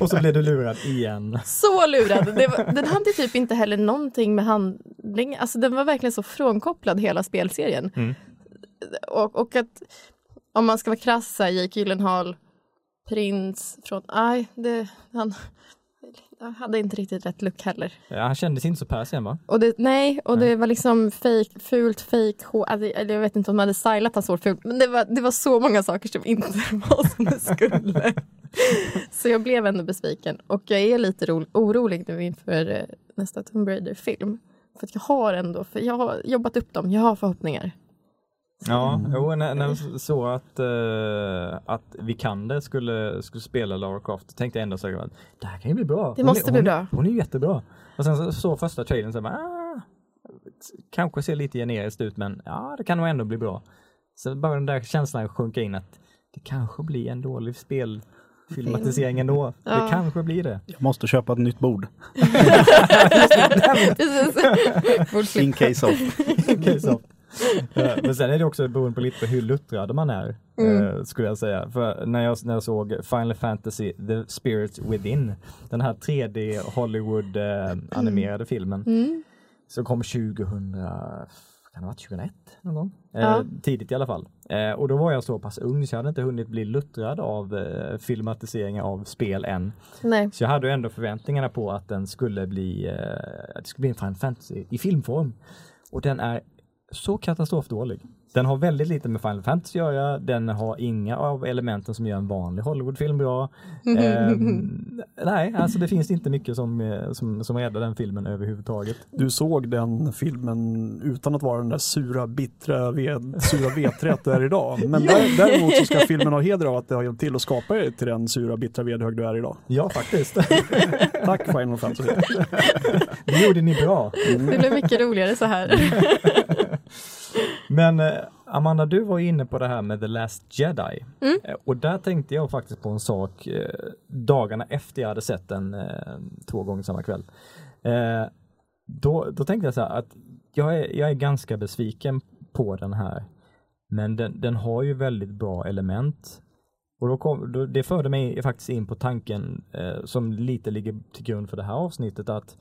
Och så blev du lurad igen. Så lurad. Det var, den hade typ inte heller någonting med handling, alltså den var verkligen så frånkopplad hela spelserien. Mm. Och, och att om man ska vara krass, Jake Gyllenhaal, prins från, nej, det, han jag hade inte riktigt rätt look heller. Ja, han kändes inte så persien va? Och det, nej, och Nej. det var liksom fake, fult fake hår. Alltså, jag vet inte om de hade stylat hans hår fult, men det var, det var så många saker som inte var som det skulle. så jag blev ändå besviken. Och jag är lite ro, orolig nu inför eh, nästa Tomb Raider-film. För att jag har ändå, för jag har jobbat upp dem, jag har förhoppningar. Ja, jo, när, när såg att, uh, att Vikander skulle, skulle spela Lara Croft tänkte jag ändå så att det här kan ju bli bra. Det Hon måste är, bli hon, bra. Hon är ju jättebra. Och sen så såg första trailern så bara, ah, kanske ser lite generiskt ut men ja, det kan nog ändå bli bra. Så bara den där känslan sjunka in att det kanske blir en dålig spelfilmatisering ändå. Ja. Det kanske blir det. Jag måste köpa ett nytt bord. In case of. Okej, så. Eh, Men sen är det också beroende på lite på hur luttrad man är, Mm. eh, skulle jag säga. För när jag, när jag såg Final Fantasy The Spirit Within, den här 3D Hollywood eh, animerade filmen, Mm. som kom 2000, kan det ha varit 2001 någon gång? Eh, Ja. Tidigt i alla fall. Eh, och då var jag så pass ung så jag hade inte hunnit bli luttrad av eh, filmatiseringar av spel än. Nej. Så jag hade ändå förväntningarna på att den skulle bli, eh, att det skulle bli en Final Fantasy i filmform. Och den är så katastrofdålig. Den har väldigt lite med Final Fantasy att göra, den har inga av elementen som gör en vanlig Hollywoodfilm bra. Ehm, nej, alltså det finns inte mycket som, eh, som, som räddar den filmen överhuvudtaget. Du såg den filmen utan att vara den där sura, bittra, ved, sura veträtt du är idag. Men där, däremot så ska filmen ha heder av att det har hjälpt till att skapa dig till den sura, bittra vedhög du är idag. Ja, faktiskt. Tack Final Fantasy. det gjorde ni bra. Det blev mycket roligare så här. Men eh, Amanda, du var inne på det här med The Last Jedi. Mm. Eh, Och där tänkte jag faktiskt på en sak eh, dagarna efter jag hade sett den två gånger samma kväll. Då, då tänkte jag så här att jag är, jag är ganska besviken på den här. Men den, den har ju väldigt bra element. Och då kom, då, det förde mig faktiskt in på tanken eh, som lite ligger till grund för det här avsnittet att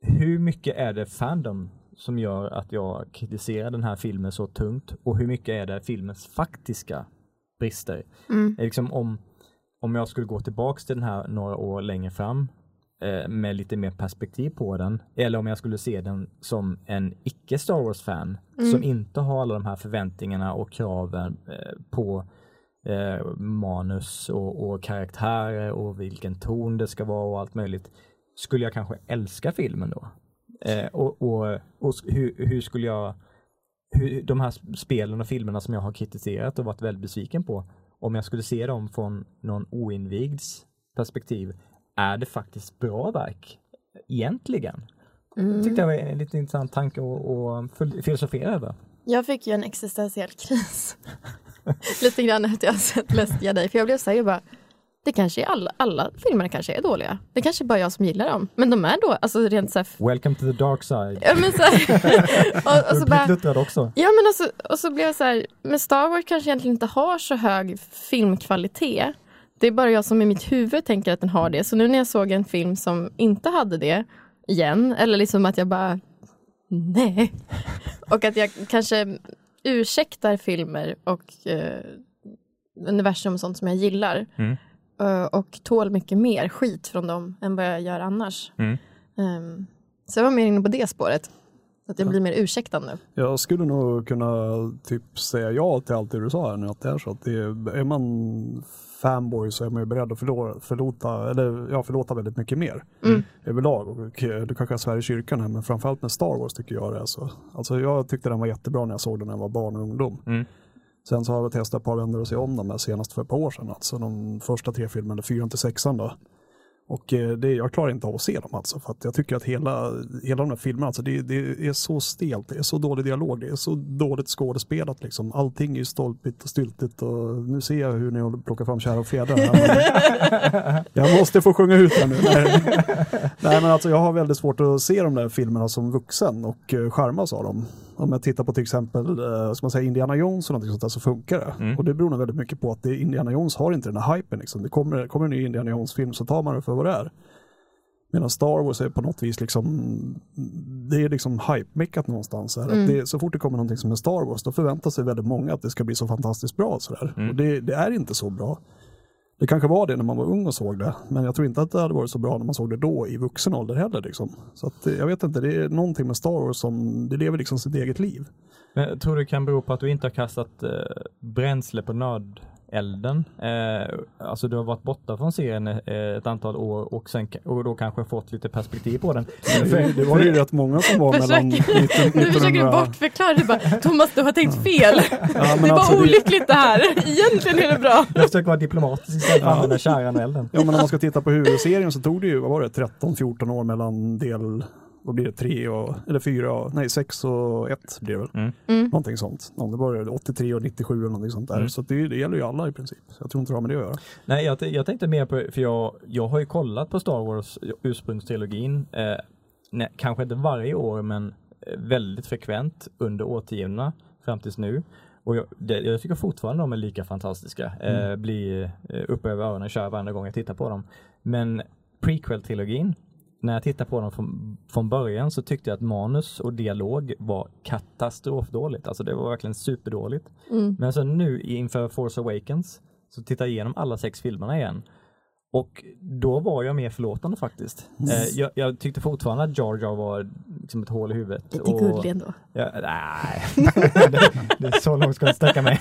hur mycket är det fandom som gör att jag kritiserar den här filmen så tungt och hur mycket är det filmens faktiska brister? Mm. Liksom om, om jag skulle gå tillbaks till den här några år längre fram eh, med lite mer perspektiv på den eller om jag skulle se den som en icke Star Wars-fan Mm. som inte har alla de här förväntningarna och kraven eh, på eh, manus och, och karaktärer och vilken ton det ska vara och allt möjligt. Skulle jag kanske älska filmen då? Eh, och, och, och hur, hur skulle jag hur, de här spelen och filmerna som jag har kritiserat och varit väldigt besviken på, om jag skulle se dem från någon oinvigds perspektiv, är det faktiskt bra verk egentligen? Mm. tyckte jag var en lite intressant tanke att filosofera över. Jag fick ju en existentiell kris. lite grann efter jag sett Läst dig, för jag blev så här, jag bara, det kanske är alla, alla filmer kanske är dåliga. Det kanske är bara jag som gillar dem. Men de är då, alltså rent så här... Welcome to the dark side. Ja men så här, och, och så bara, också. Ja men och så, och så blev jag så här, men Star Wars kanske egentligen inte har så hög filmkvalitet. Det är bara jag som i mitt huvud tänker att den har det. Så nu när jag såg en film som inte hade det igen, eller liksom att jag bara, nej. Och att jag kanske ursäktar filmer och eh, universum och sånt som jag gillar. Mm. Uh, och tål mycket mer skit från dem än vad jag gör annars. Mm. Um, så jag var mer inne på det spåret. Att jag blir mer ursäktad nu. Jag skulle nog kunna typ säga ja till allt det du sa här nu. Att det är så att det är, är man fanboy så är man ju beredd att förlora, förlåta, eller, ja, förlåta väldigt mycket mer mm. överlag. Och, eh, du kanske svär i kyrkan här men framförallt med Star Wars tycker jag det är så. Alltså jag tyckte den var jättebra när jag såg den när jag var barn och ungdom. Mm. Sen så har jag testat ett par vändor att se om dem senast för ett par år sedan. Alltså de första tre filmerna, fyran till sexan då. Och eh, det, jag klarar inte av att se dem alltså, för att jag tycker att hela, hela de här filmerna, alltså det, det, är så stelt, det är så dålig dialog, det är så dåligt skådespelat liksom. Allting är stolpigt och styltigt och nu ser jag hur ni plockar fram kära och fjädrar. jag måste få sjunga ut här nu. Nej. Nej men alltså jag har väldigt svårt att se de där filmerna som vuxen och uh, charmas av dem. Om jag tittar på till exempel uh, ska man säga Indiana Jones och någonting sånt där så funkar det. Mm. Och det beror nog väldigt mycket på att det, Indiana Jones har inte den här hypen. Liksom. Det kommer, kommer en ny Indiana Jones-film så tar man det för vad det är. Medan Star Wars är på något vis liksom, det är liksom hype-meckat någonstans. Här. Mm. Det, så fort det kommer någonting som är Star Wars, då förväntar sig väldigt många att det ska bli så fantastiskt bra. Sådär. Mm. Och det, det, är inte så bra. Det kanske var det när man var ung och såg det, men jag tror inte att det hade varit så bra när man såg det då i vuxen ålder heller. Liksom. Så att, eh, jag vet inte, det är någonting med Star Wars som, det lever liksom sitt eget liv. Men tror du det kan bero på att du inte har kastat eh, bränsle på nöd? Elden. Eh, alltså du har varit borta från serien eh, ett antal år och, sen, och då kanske fått lite perspektiv på den. det, det var ju rätt många som var mellan 19, 1900... Nu försöker du bortförklara, du bara Thomas du har tänkt fel. Ja, det var alltså, olyckligt det här. Egentligen är det bra. Jag försöker vara diplomatisk istället för att använda kärran elden. Ja men om man ska titta på huvudserien så tog det ju, vad var det, 13-14 år mellan del vad blir det, tre och, eller fyra, nej sex och ett blir det väl. Mm. Mm. Någonting sånt. det var 83 och 97 eller någonting sånt där. Mm. Så det, det gäller ju alla i princip. Så jag tror inte det har med det att göra. Nej, jag, jag tänkte mer på, för jag, jag har ju kollat på Star Wars ursprungstrilogin, eh, nej, kanske inte varje år men eh, väldigt frekvent under årtiondena fram tills nu. Och jag, det, jag tycker fortfarande de är lika fantastiska. Eh, mm. blir eh, uppe över öronen och kör varenda gång jag tittar på dem. Men prequel-trilogin när jag tittar på dem från, från början så tyckte jag att manus och dialog var katastrofdåligt. Alltså det var verkligen superdåligt. Mm. Men sen nu inför Force Awakens så tittar jag igenom alla sex filmerna igen och då var jag mer förlåtande faktiskt. Mm. Eh, jag, jag, tyckte fortfarande att Jar Jar var liksom ett hål i huvudet. Lite gullig ändå. Ja, nej, det, det, så långt ska jag sträcka mig.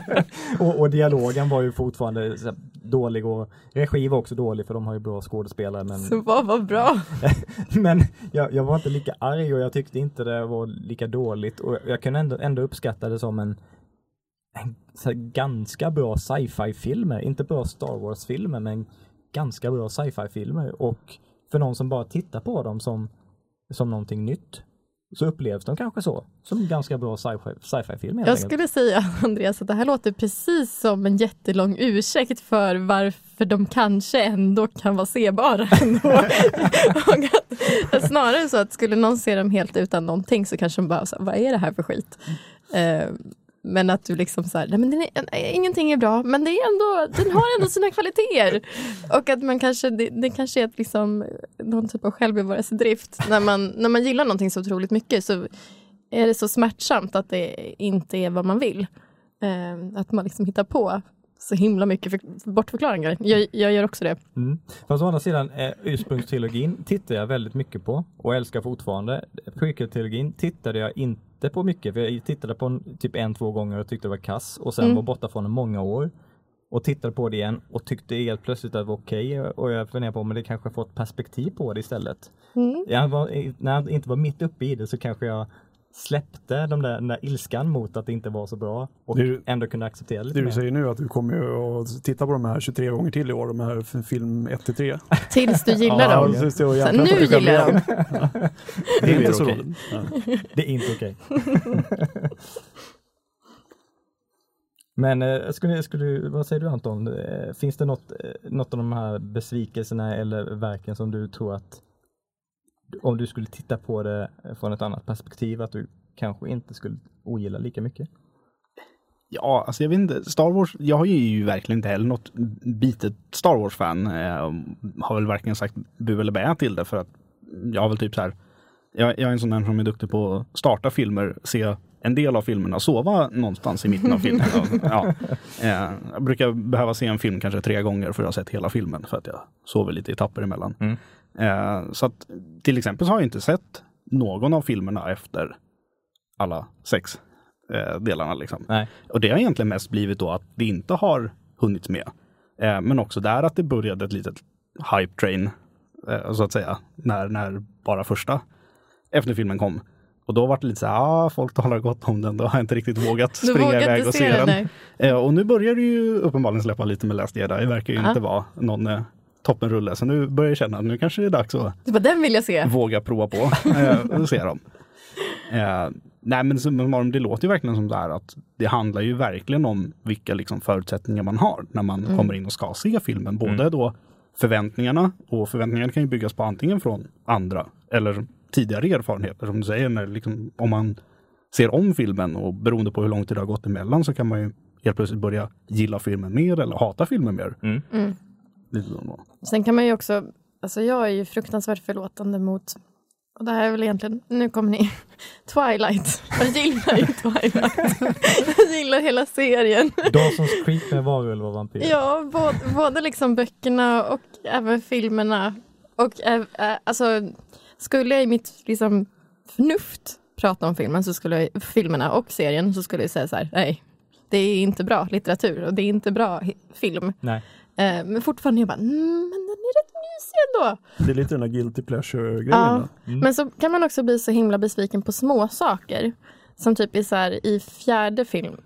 och, och, dialogen var ju fortfarande dålig och regi var också dålig för de har ju bra skådespelare. Men... Så vad var bra? men jag, jag, var inte lika arg och jag tyckte inte det var lika dåligt och jag kunde ändå, ändå uppskatta det som en ganska bra sci-fi filmer, inte bra Star Wars-filmer men ganska bra sci-fi filmer och för någon som bara tittar på dem som, som någonting nytt så upplevs de kanske så, som ganska bra sci-fi filmer. Jag skulle säga Andreas att det här låter precis som en jättelång ursäkt för varför de kanske ändå kan vara sebara ändå. att, snarare så att skulle någon se dem helt utan någonting så kanske de bara, vad är det här för skit? Uh, men att du liksom så här, nej men är, ingenting är bra, men det är ändå, den har ändå sina kvaliteter. Och att man kanske, det, det kanske är ett liksom, någon typ av självbevarelsedrift. När man, när man gillar någonting så otroligt mycket så är det så smärtsamt att det inte är vad man vill. Eh, att man liksom hittar på så himla mycket för, bortförklaringar. Jag, jag gör också det. Mm. Fast å andra sidan, eh, ursprungstrilogin tittar jag väldigt mycket på och älskar fortfarande. Prequel-trilogin tittade jag inte på mycket, för jag tittade på en, typ en, två gånger och tyckte det var kass och sen mm. var borta från den många år. och tittade på det igen och tyckte helt plötsligt att det var okej och jag funderar på om det kanske fått perspektiv på det istället. Mm. Jag var, när jag inte var mitt uppe i det så kanske jag släppte de där, den där ilskan mot att det inte var så bra och Det- ändå kunde acceptera lite Det du mer. säger nu att du kommer att titta på de här 23 gånger till i år, de här film 1-3. Tills du gillar Ja, dem. Så, jäklar nu du gillar jag dem. Det är inte så. Ja. Det är inte okej. Men eh, skulle, skulle, vad säger du Anton? Eh, Finns det något, eh, något av de här besvikelserna eller verken som du tror att om du skulle titta på det från ett annat perspektiv att du kanske inte skulle ogilla lika mycket? Ja, alltså jag vet inte. Star Wars, jag är ju verkligen inte heller något bitet Star Wars-fan. Eh, har väl verkligen sagt bu eller bä till det för att jag har väl typ så här. Jag, jag är en sån där som är duktig på att starta filmer, se en del av filmerna, sova någonstans i mitten av filmen. Ja. eh, jag brukar behöva se en film kanske tre gånger för att ha sett hela filmen för att jag sover lite i etapper emellan. Mm. Eh, så att till exempel så har jag inte sett någon av filmerna efter alla sex eh, delarna. Liksom. Nej. Och det har egentligen mest blivit då att det inte har hunnits med. Eh, men också där att det började ett litet hype train, eh, så att säga, när, när bara första efter filmen kom. Och då var det lite så här, ah, folk talar gott om den, då har jag inte riktigt vågat springa vågar iväg och se den. Eh, och nu börjar det ju uppenbarligen släppa lite med Last Jedi, det verkar ju Ja. inte vara någon eh, toppenrulle. Så nu börjar jag känna att nu kanske det är dags att bara, den vill jag se. våga prova på eh, och se dem. Eh, nej men summa summarum, det låter ju verkligen som det här att det handlar ju verkligen om vilka liksom förutsättningar man har när man Mm. kommer in och ska se filmen. Både då förväntningarna och förväntningarna kan ju byggas på antingen från andra eller tidigare erfarenheter som du säger, när liksom, om man ser om filmen och beroende på hur lång tid det har gått emellan så kan man ju helt plötsligt börja gilla filmen mer eller hata filmen mer. Mm. Lite så då. Sen kan man ju också, alltså jag är ju fruktansvärt förlåtande mot, och det här är väl egentligen, nu kommer ni, Twilight. Jag gillar ju Twilight. Jag gillar hela serien. Dawson's Creek med varulv och vampyr. Ja, både, både liksom böckerna och även filmerna. Och äh, alltså, skulle jag i mitt liksom, förnuft prata om filmen, så skulle jag, filmerna och serien, så skulle jag säga så här, nej, det är inte bra litteratur och det är inte bra film. Nej. Eh, men fortfarande, jag bara, mm, men den är rätt mysig ändå. Det är lite den där guilty pleasure-grejen. Ja, där. men så kan man också bli så himla besviken på små saker. Som typ i, så här, i fjärde film,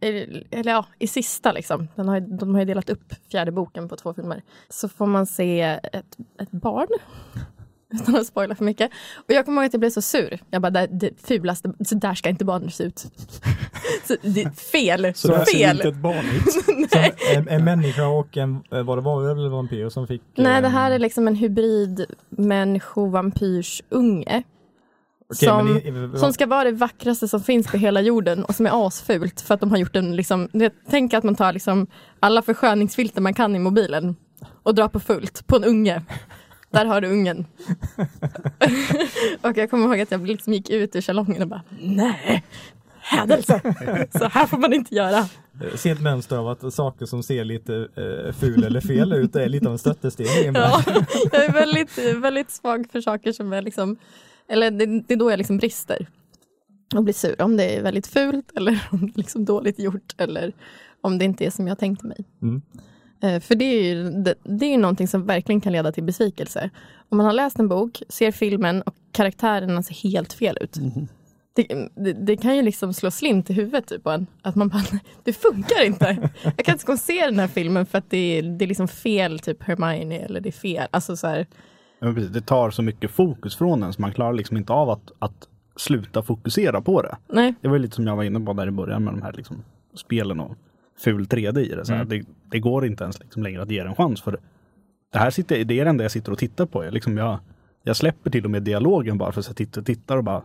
eller ja, i sista liksom. Den har, de har ju delat upp fjärde boken på två filmer. Så får man se ett, ett barn. Utan att spoila för mycket. Och jag kommer ihåg att jag blev så sur. Jag bara, det, det fulaste, så där ska inte barn se ut. så, det fel, Så där ser inte ett barn ut. En, en människa och en, eh, var det varulv eller vampyr som fick? Nej, eh, det här är liksom en hybrid människo-vampyrsunge. okej, som, som ska vara det vackraste som finns på hela jorden och som är asfult för att de har gjort en liksom, tänk att man tar liksom alla försköningsfilter man kan i mobilen och drar på fullt på en unge. Där har du ungen. och jag kommer ihåg att jag liksom gick ut ur salongen och bara, nej, hädelse, så här får man inte göra. Se ett mönster av att saker som ser lite eh, ful eller fel ut är lite av en stöttesten Ja, jag är väldigt, väldigt svag för saker som är liksom, eller det, det är då jag liksom brister. Och blir sur om det är väldigt fult eller om det är liksom dåligt gjort eller om det inte är som jag tänkte mig. Mm. Eh, För det är, ju, det, det är ju någonting som verkligen kan leda till besvikelse. Om man har läst en bok, ser filmen och karaktärerna ser helt fel ut. Det, det, det kan ju liksom slå slint i huvudet typ, på en. Att man bara, "Nej, det funkar inte. Jag kan inte gå och se den här filmen för att det är, det är liksom fel typ Hermione eller det är fel. Alltså så här, Ja, precis. Det tar så mycket fokus från en så man klarar liksom inte av att, att sluta fokusera på det. nej. Det var lite som jag var inne på där i början med de här liksom spelen och ful 3D i det. Så här, det, det går inte ens liksom längre att ge det en chans. För det här sitter, det är det enda jag sitter och tittar på. Jag, liksom jag, jag släpper till och med dialogen bara för att jag tittar och tittar och bara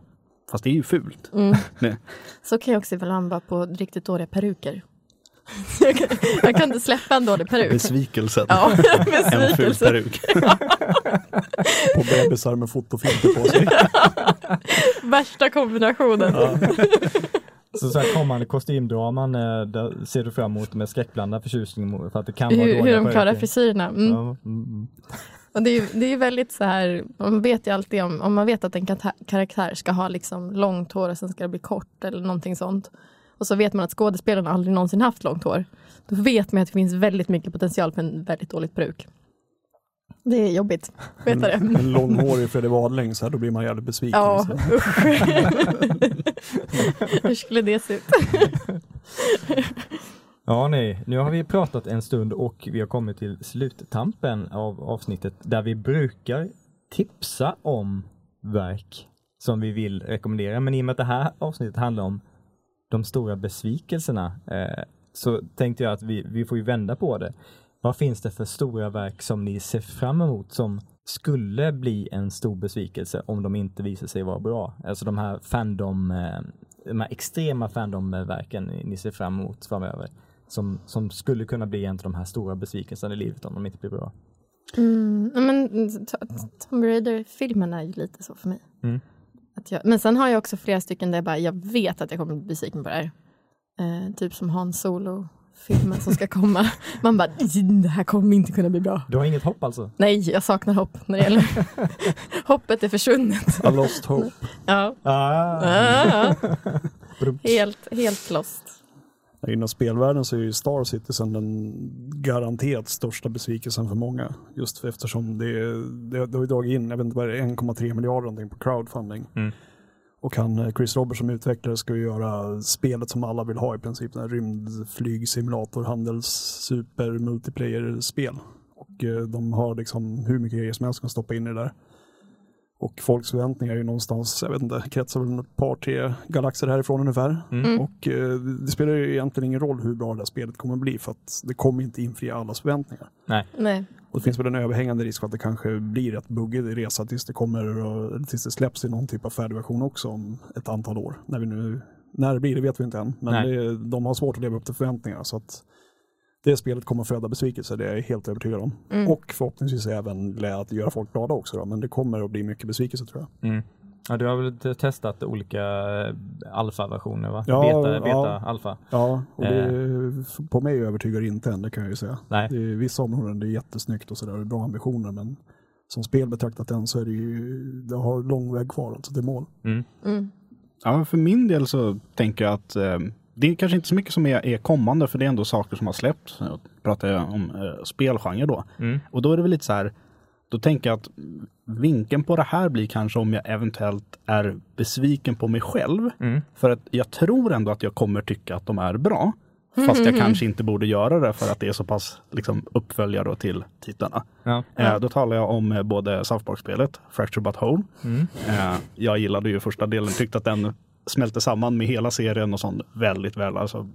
Fast det är ju fult. Nej. Så kan jag också ibland vara på riktigt dåliga peruker. Jag kan, jag kan inte släppa en dålig peruk. Besvikelsen. Ja, en ful peruk. På bebisar med fotofilter på sig. Värsta kombinationen. Så, så här kommande kostymdraman eh, där ser du fram emot med skräckblandad förtjusning för att det kan vara Hur, de klarar frisyrerna. Mm. Ja, mm. Och det är det är väldigt så här, man vet ju alltid om, om man vet att en karaktär ska ha liksom långt hår och sen ska det bli kort eller någonting sånt. och så vet man att skådespelarna aldrig någonsin haft långt hår, då vet man att det finns väldigt mycket potential för en väldigt dåligt bruk. Det är jobbigt, veta det. En långhårig Fredrik Wadling, så här, då blir man jävligt besviken. Ja, usch. Hur skulle det se ut? Ja, nej, nu har vi pratat en stund och vi har kommit till sluttampen av avsnittet där vi brukar tipsa om verk som vi vill rekommendera. Men i och med att det här avsnittet handlar om de stora besvikelserna eh, så tänkte jag att vi, vi får ju vända på det. Vad finns det för stora verk som ni ser fram emot som skulle bli en stor besvikelse om de inte visar sig vara bra? Alltså de här fandom, eh, de här extrema fandom-verken ni ser fram emot framöver som, som skulle kunna bli en av de här stora besvikelserna i livet om de inte blir bra. Mm, men Tomb Raider-filmen är ju lite så för mig. Mm. Jag, men sen har jag också flera stycken där jag bara, jag vet att jag kommer bli besviken på det här. Eh, typ som Han Solo-filmen som ska komma. Man bara, det här kommer inte kunna bli bra. Du har inget hopp alltså? Nej, jag saknar hopp när det gäller Hoppet är försvunnet. A lost hope. Ja. Ah. Ah, Brumt. helt, helt lost. Inom spelvärlden så är ju Star Citizen den garanterat största besvikelsen för många. Just eftersom det, det, det har ju dragit in, jag vet inte vad det är, 1,3 miljarder någonting på crowdfunding. Mm. Och han, eh, Chris Roberts som utvecklare ska ju göra spelet som alla vill ha i princip. Den här rymdflygsimulator, handels, super, multiplayer-spel. Och eh, de har liksom hur mycket grejer som helst kan stoppa in i det där. Och folks förväntningar är ju någonstans, jag vet inte, kretsar väl ett par, tre galaxer härifrån ungefär. Mm. Och eh, det spelar ju egentligen ingen roll hur bra det här spelet kommer att bli för att det kommer inte infria allas förväntningar. Nej. Och det finns väl en överhängande risk för att det kanske blir ett buggig resa tills det kommer och, tills det släpps i någon typ av färdigversion också om ett antal år. När, vi nu, när det blir det vet vi inte än, men det, de har svårt att leva upp till förväntningarna så att det spelet kommer föda besvikelse, det är jag helt övertygad om. Mm. Och förhoppningsvis även att göra folk glada också då, men det kommer att bli mycket besvikelse tror jag. Mm. Ja, du har väl testat olika eh, alfa-versioner va? Ja, beta, ja. beta, alfa. Ja, och det, på mig övertygar det inte än, det kan jag ju säga. Nej. Det är vissa områden det är jättesnyggt och sådär, bra ambitioner, men som spel betraktat än så är det ju, det har lång väg kvar alltså till mål. Mm. Mm. Ja, för min del så tänker jag att eh, det är kanske inte så mycket som är, är kommande, för det är ändå saker som har släppts. Jag pratar jag om eh, spelgenre då. Mm. Och då är det väl lite så här, då tänker jag att vinkeln på det här blir kanske om jag eventuellt är besviken på mig själv. Mm. För att jag tror ändå att jag kommer tycka att de är bra. Fast jag kanske inte borde göra det för att det är så pass liksom, uppföljare då till titlarna. Ja. Eh, då talar jag om eh, både South Park-spelet, Fracture But Whole. Mm. Eh, jag gillade ju första delen, tyckte att den smälte samman med hela serien och sånt väldigt väl. Alltså,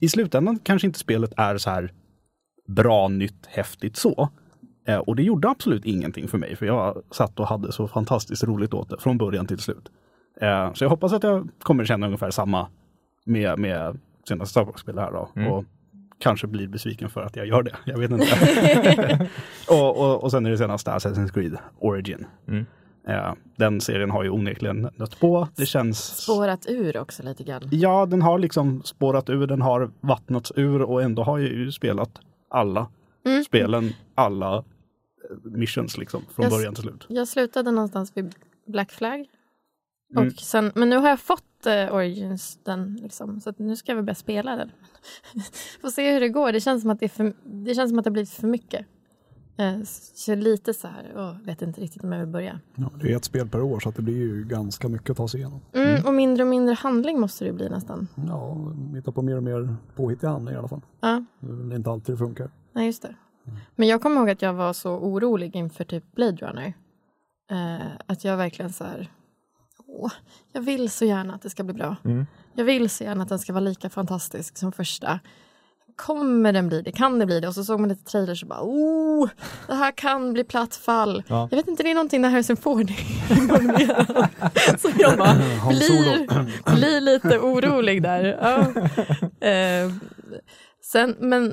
I slutändan kanske inte spelet är så här bra, nytt, häftigt så. Eh, och det gjorde absolut ingenting för mig, för jag satt och hade så fantastiskt roligt åt det från början till slut. Eh, så jag hoppas att jag kommer känna ungefär samma med, med senaste Star Wars-spel här då. Mm. Och kanske blir besviken för att jag gör det. Jag vet inte. och, och, och sen är det senaste Assassin's Creed Origin. Mm. Eh, den serien har ju onekligen nött på. Det känns... Spårat ur också lite grann. Ja, den har liksom spårat ur, den har vattnats ur och ändå har jag ju spelat alla Mm. spelen, alla missions liksom från Jag början till slut. Jag slutade någonstans vid Black Flag. Mm. Och sen, men nu har jag fått eh, Origins, den, liksom, så att nu ska jag väl börja spela den. Får se hur det går. Det känns som att det, är för, det, känns som att det har blivit för mycket. Eh, så lite så här, åh, vet inte riktigt om jag vill börja. Ja, det är ett spel per år så att det blir ju ganska mycket att ta sig igenom. Mm, Och mindre och mindre handling måste det ju bli nästan. Ja, hitta på mer och mer påhittiga handlingar i alla fall. Ja, Det är inte alltid det funkar. nej just det. Men jag kommer ihåg att jag var så orolig inför typ Blade Runner. Eh, att jag verkligen så här, åh, jag vill så gärna att det ska bli bra. Mm. Jag vill så gärna att den ska vara lika fantastisk som första. Kommer den bli det? Kan det bli det? Och så såg man lite trailers och bara oh, det här kan bli platt fall. Ja. Jag vet inte, det är någonting när Harrison Ford är. Så jag bara blir, blir lite orolig där. Ja. Eh, sen, men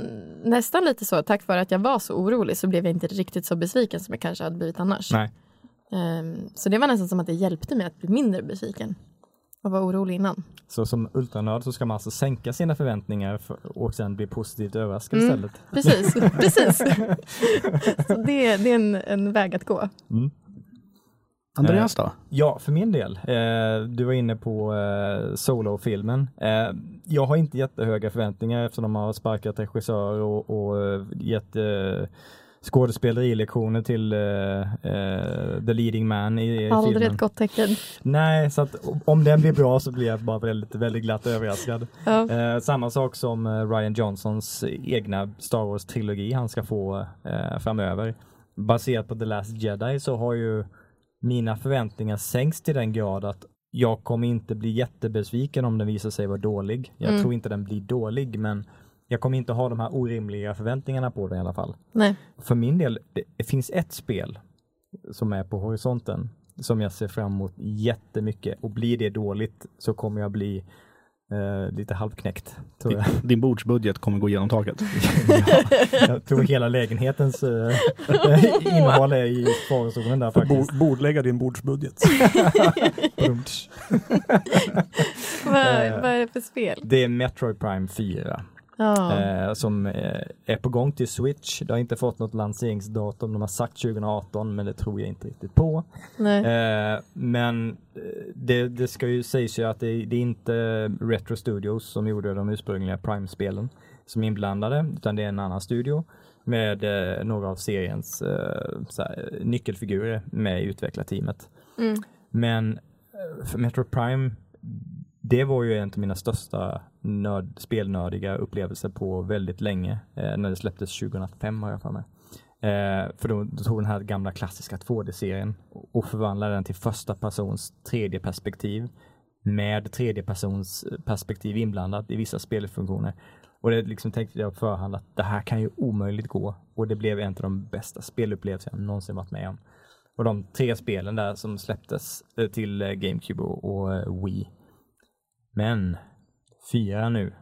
nästan lite så, tack vare att jag var så orolig så blev jag inte riktigt så besviken som jag kanske hade blivit annars. Nej. Eh, så det var nästan som att det hjälpte mig att bli mindre besviken. Och var orolig innan. Så som ultranörd så ska man alltså sänka sina förväntningar för, och sen bli positivt överraskad Mm. istället. Precis, precis. Så det, det är en, en väg att gå. Mm. Andreas då? Ja, för min del. Eh, du var inne på eh, Solo-filmen. Eh, jag har inte jättehöga förväntningar eftersom de har sparkat regissör och, och eh, gett eh, skådespelerilektioner till eh, eh, the leading man i, i Aldrig filmen. ett gott tecken. Nej, så att om den blir bra så blir jag bara väldigt, väldigt glatt överraskad. Ja. Eh, samma sak som eh, Ryan Johnsons egna Star Wars-trilogi han ska få eh, framöver. Baserat på The Last Jedi så har ju mina förväntningar sänkts till den grad att jag kommer inte bli jättebesviken om den visar sig vara dålig. Jag Mm. tror inte den blir dålig men jag kommer inte ha de här orimliga förväntningarna på den i alla fall. Nej. För min del, det finns ett spel som är på horisonten som jag ser fram emot jättemycket och blir det dåligt så kommer jag bli eh, lite halvknäckt. Tror jag. Din bordsbudget kommer gå igenom taket. jag tror hela lägenhetens eh, innehåll är i farozonen där faktiskt. Bord, bordlägga din bordsbudget. Vad, Eh. vad är det för spel? Det är Metroid Prime 4 Ja. eh, som eh, är på gång till Switch. Det har inte fått något lanseringsdatum. De har sagt 2018 men det tror jag inte riktigt på. Eh, men eh, det, det ska ju sägas ju att det, det är inte Retro Studios som gjorde de ursprungliga Prime-spelen som är inblandade, utan det är en annan studio med eh, några av seriens här, nyckelfigurer med i utvecklarteamet. Mm. Men för Metro Prime, det var ju en av mina största nörd, spelnördiga upplevelser på väldigt länge, eh, när det släpptes 2005 har jag för mig. Eh, för då, då tog den här gamla klassiska 2D-serien och- förvandlade den till första persons tredje perspektiv med tredje persons eh, perspektiv inblandat i vissa spelfunktioner. Och det liksom tänkte jag på förhand att det här kan ju omöjligt gå och det blev en av de bästa spelupplevelser jag någonsin varit med om. Och de tre spelen där som släpptes eh, till eh, GameCube och, Wii. Men fyra nu.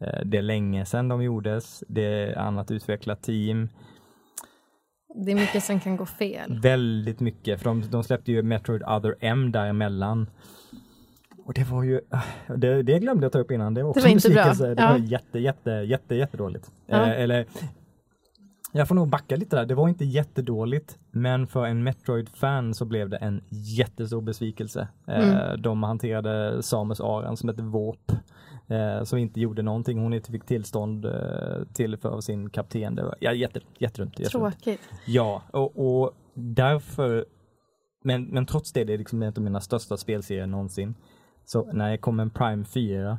Eh, Det är länge sedan de gjordes. Det är annat utvecklat team. Det är mycket som kan gå fel. Väldigt mycket. För de, de släppte ju Metroid Other M däremellan. Och det var ju, ah, det, det glömde jag ta upp innan. Det var också Det var inte bra. Det Ja. var jätte, jätte, jätte, jättedåligt. Ja. Eh, eller, jag får nog backa lite där. Det var inte jättedåligt, men för en Metroid-fan så blev det en jättestor besvikelse. Eh, Mm. De hanterade Samus Aran som ett våp. Eh, som inte gjorde någonting. Hon inte fick tillstånd eh, till för sin kapten. Det var ja, jätte, jättedumt. jättedumt. Tråkigt. Ja, och, och därför, men, men trots det, det är liksom en av mina största spelserier någonsin. Så när det kommer en Prime 4,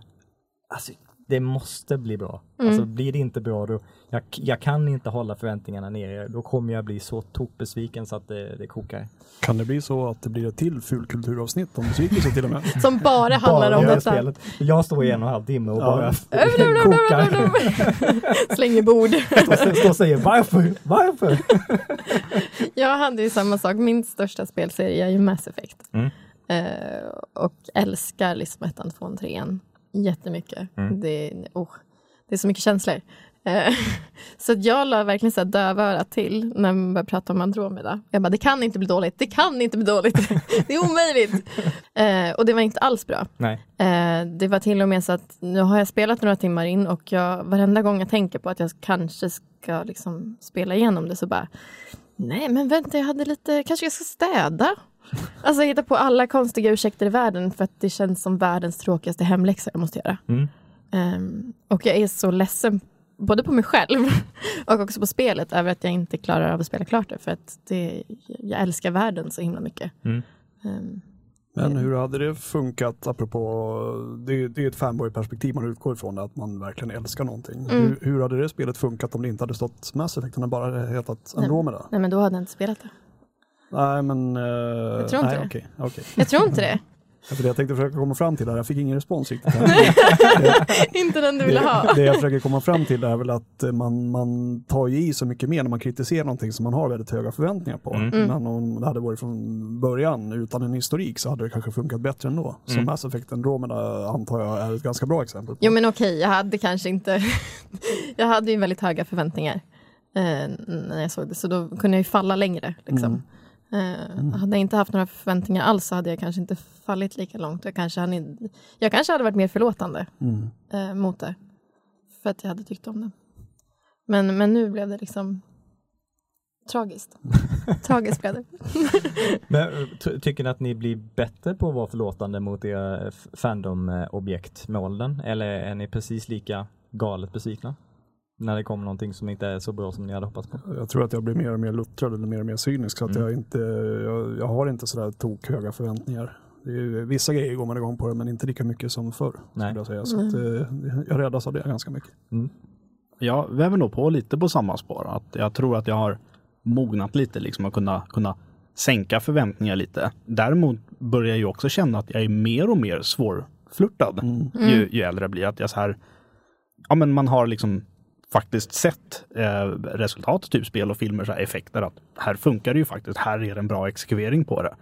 alltså det måste bli bra. Mm. Alltså blir det inte bra då, jag, jag kan inte hålla förväntningarna nere, då kommer jag bli så tokbesviken så att det, det kokar. Kan det bli så att det blir ett till fulkulturavsnitt om besvikelse till och med? Som bara handlar om det här detta. spelet. Jag står i en och en halv timme och Ja. bara kokar. Slänger bord. Står och säger varför, varför? Jag hade ju samma sak. Min största spelserie är ju Mass Effect. Mm. Eh, och älskar liksom ettan, tvåan, trean jättemycket. Mm. Det, oh, det är så mycket känslor. Eh, så jag la verkligen så här dövörat till när man började prata om Andromeda. Jag bara, det kan inte bli dåligt, det kan inte bli dåligt, det är omöjligt. Eh, och det var inte alls bra. Eh, det var till och med så att nu har jag spelat några timmar in och jag, varenda gång jag tänker på att jag kanske ska liksom spela igenom det så bara Nej men vänta jag hade lite, kanske jag ska städa. Alltså jag hittar på alla konstiga ursäkter i världen för att det känns som världens tråkigaste hemläxa jag måste göra. Mm. Ehm, och jag är så ledsen både på mig själv och också på spelet över att jag inte klarar av att spela klart det för att det, jag älskar världen så himla mycket. Mm. Ehm, Men hur hade det funkat, apropå, det, det är ett fanboy-perspektiv man utgår ifrån, att man verkligen älskar någonting. Mm. Hur, hur hade det spelet funkat om det inte hade stått Mass Effect, utan bara hetat Nej. Andromeda? nej men då hade jag inte spelat det. Nej, men... Uh, Jag tror inte nej, det. okej, okej. Jag tror inte det. För det jag tänkte försöka komma fram till där, jag fick ingen respons riktigt. inte den du ville ha. Det, jag försöker komma fram till är väl att eh, man, man tar ju i så mycket mer när man kritiserar någonting som man har väldigt höga förväntningar på. Mm. Mm. Men om det hade varit från början utan en historik så hade det kanske funkat bättre ändå. Så Mm. Mass Effect Andromeda antar jag är ett ganska bra exempel. På. Jo men okej, jag hade kanske inte... jag hade ju väldigt höga förväntningar eh, när jag såg det, så då kunde jag ju falla längre. Liksom. Eh, Hade jag inte haft några förväntningar alls så hade jag kanske inte fallit lika långt. Jag kanske hade, jag kanske hade varit mer förlåtande Mm. eh, mot det. För att jag hade tyckt om det. Men, men nu blev det liksom tragiskt. tragiskt blev det. Men eh, ty- tycker ni att ni blir bättre på att vara förlåtande mot era f- fandom-objekt med åldern? Eller är ni precis lika galet besvikna? När det kommer någonting som inte är så bra som ni hade hoppats på? Jag tror att jag blir mer och mer luttrad eller mer och mer cynisk. Så att Mm. jag, inte, jag, jag har inte sådär tokhöga förväntningar. Det är, vissa grejer går man igång på det, men inte lika mycket som förr. Nej. Jag, säga. Så att, eh, jag räddas av det ganska mycket. Jag väver nog på lite på samma spår. Att jag tror att jag har mognat lite liksom att kunna, kunna sänka förväntningar lite. Däremot börjar jag ju också känna att jag är mer och mer svårflörtad ju, ju äldre jag blir. Att jag så här, ja men man har liksom faktiskt sett eh, resultat, typ spel och filmer, så här effekter att här funkar det ju faktiskt, här är det en bra exekvering på det.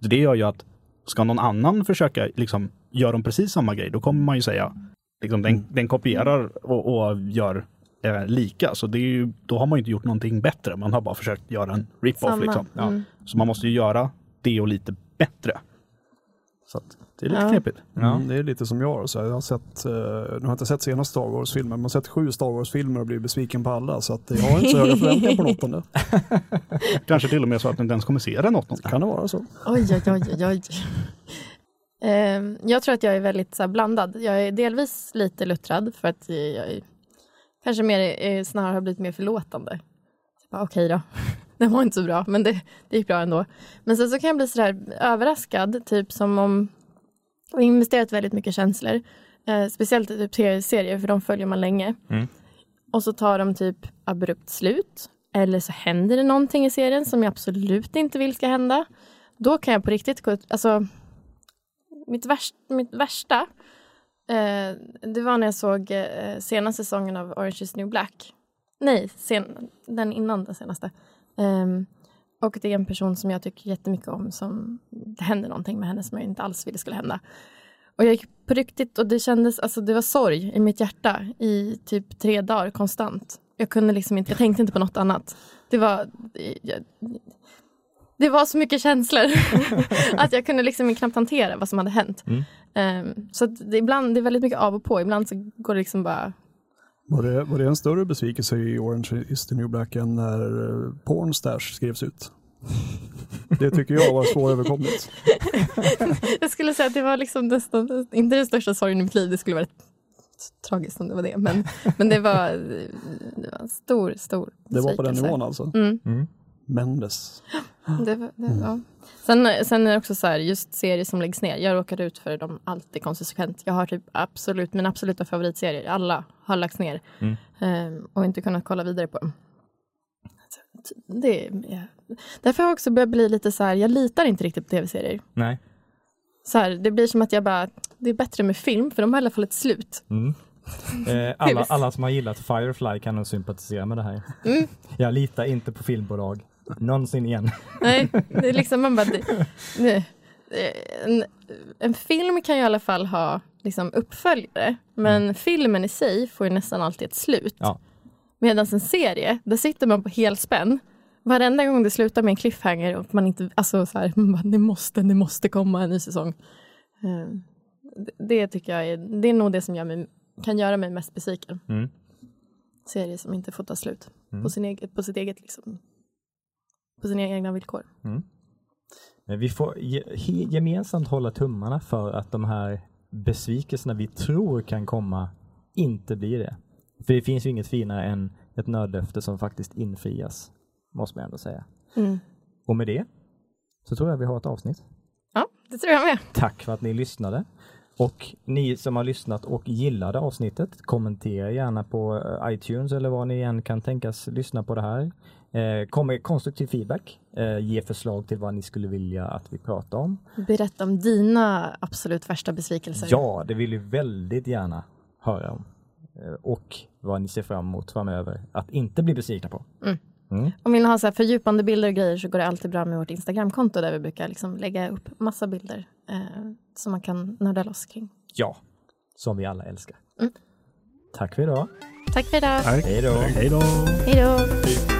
Så det gör ju att ska någon annan försöka liksom göra de precis samma grej, då kommer man ju säga liksom, den, den kopierar och, och gör eh, lika. Så det är ju, då har man ju inte gjort någonting bättre. Man har bara försökt göra en rip-off. Liksom. Ja. Mm. Så man måste ju göra det och lite bättre. Så att det är lite Ja. knepigt. Ja. Mm, det är lite som jag. Så jag har sett, eh, nu har jag inte sett senaste Star Wars-filmen, men jag har sett sju Star Wars-filmer och blivit besviken på alla. Så att jag har inte så höga förväntningar på något det. Kanske till och med så att den inte ens kommer se den åttonde. Kan det vara så? Oj, oj, oj, oj. Ehm, jag tror att jag är väldigt så här, blandad. Jag är delvis lite luttrad för att jag är, kanske mer, eh, snarare har blivit mer förlåtande. Okej då, det var inte så bra, men det, det gick bra ändå. Men sen så kan jag bli sådär överraskad, typ som om jag har investerat väldigt mycket känslor. Eh, speciellt i typ tv-serier, för de följer man länge. Mm. Och så tar de typ abrupt slut. Eller så händer det någonting i serien som jag absolut inte vill ska hända. Då kan jag på riktigt gå ut, alltså mitt, värst, mitt värsta eh, det var när jag såg eh, senaste säsongen av Orange is new black. Nej, sen, den innan den senaste. Ehm, och det är en person som jag tycker jättemycket om som det hände någonting med henne som jag inte alls ville skulle hända. Och jag gick på riktigt och det kändes, alltså det var sorg i mitt hjärta i typ tre dagar konstant. Jag kunde liksom inte, jag tänkte inte på något annat. Det var, jag, det var så mycket känslor att jag kunde liksom knappt hantera vad som hade hänt. Mm. Ehm, så det, ibland, det är väldigt mycket av och på. Ibland så går det liksom bara, Var det, var det en större besvikelse i Orange is the new black än när eh, Pornstash skrevs ut? Det tycker jag var svåröverkomligt. jag skulle säga att det var liksom nästan, inte den största sorgen i mitt liv, det skulle vara tragiskt om det var det. Men, men det, var, det var en stor, stor Det var på den nivån alltså. Mm. Mm. Mendes. Det, det, ja. sen, sen är det också så här, just serier som läggs ner. Jag råkar ut för dem alltid konsekvent. Jag har typ absolut, mina absoluta favoritserier, alla har lagts ner. Mm. Ehm, och inte kunnat kolla vidare på dem. Det, ja. Därför har jag också börjat bli lite så här, jag litar inte riktigt på tv-serier. Nej. Så här, det blir som att jag bara, det är bättre med film för de har i alla fall ett slut. Mm. Eh, alla, alla som har gillat Firefly kan nog sympatisera med det här. Mm. Jag litar inte på filmbolag. Någonsin igen. Nej, det är liksom man bara, det, det, en, en film kan ju i alla fall ha liksom uppföljare, men filmen i sig får ju nästan alltid ett slut. Ja. Medan en serie, där sitter man på helspänn. Varenda gång det slutar med en cliffhanger och man inte, alltså så här, man bara, det måste, det måste komma en ny säsong. Eh, det- Det tycker jag är, det är nog det som gör mig, kan göra mig mest besviken. Mm. Serier som inte får ta slut Mm. på, sin eget, på sitt eget liksom, på sina egna villkor. Men vi får gemensamt hålla tummarna för att de här besvikelserna vi tror kan komma inte blir det. För det finns ju inget finare än ett nödlöfte som faktiskt infrias. Måste man ändå säga. Mm. Och med det så tror jag vi har ett avsnitt. Ja, det tror jag med. Tack för att ni lyssnade. Och ni som har lyssnat och gillade avsnittet, kommentera gärna på eh, iTunes eller vad ni än kan tänkas lyssna på det här. Eh, kom med konstruktiv feedback. Eh, ge förslag till vad ni skulle vilja att vi pratar om. Berätta om dina absolut värsta besvikelser. Ja, det vill vi väldigt gärna höra om. Eh, och vad ni ser fram emot framöver att inte bli besvikna på. Mm. Mm. Om vill ni ha så här fördjupande bilder och grejer så går det alltid bra med vårt Instagramkonto där vi brukar liksom lägga upp massa bilder eh, som man kan nörda loss kring. Ja, som vi alla älskar. Mm. Tack för idag. Tack för idag. Tack. Hej då. Hej då! Hej då.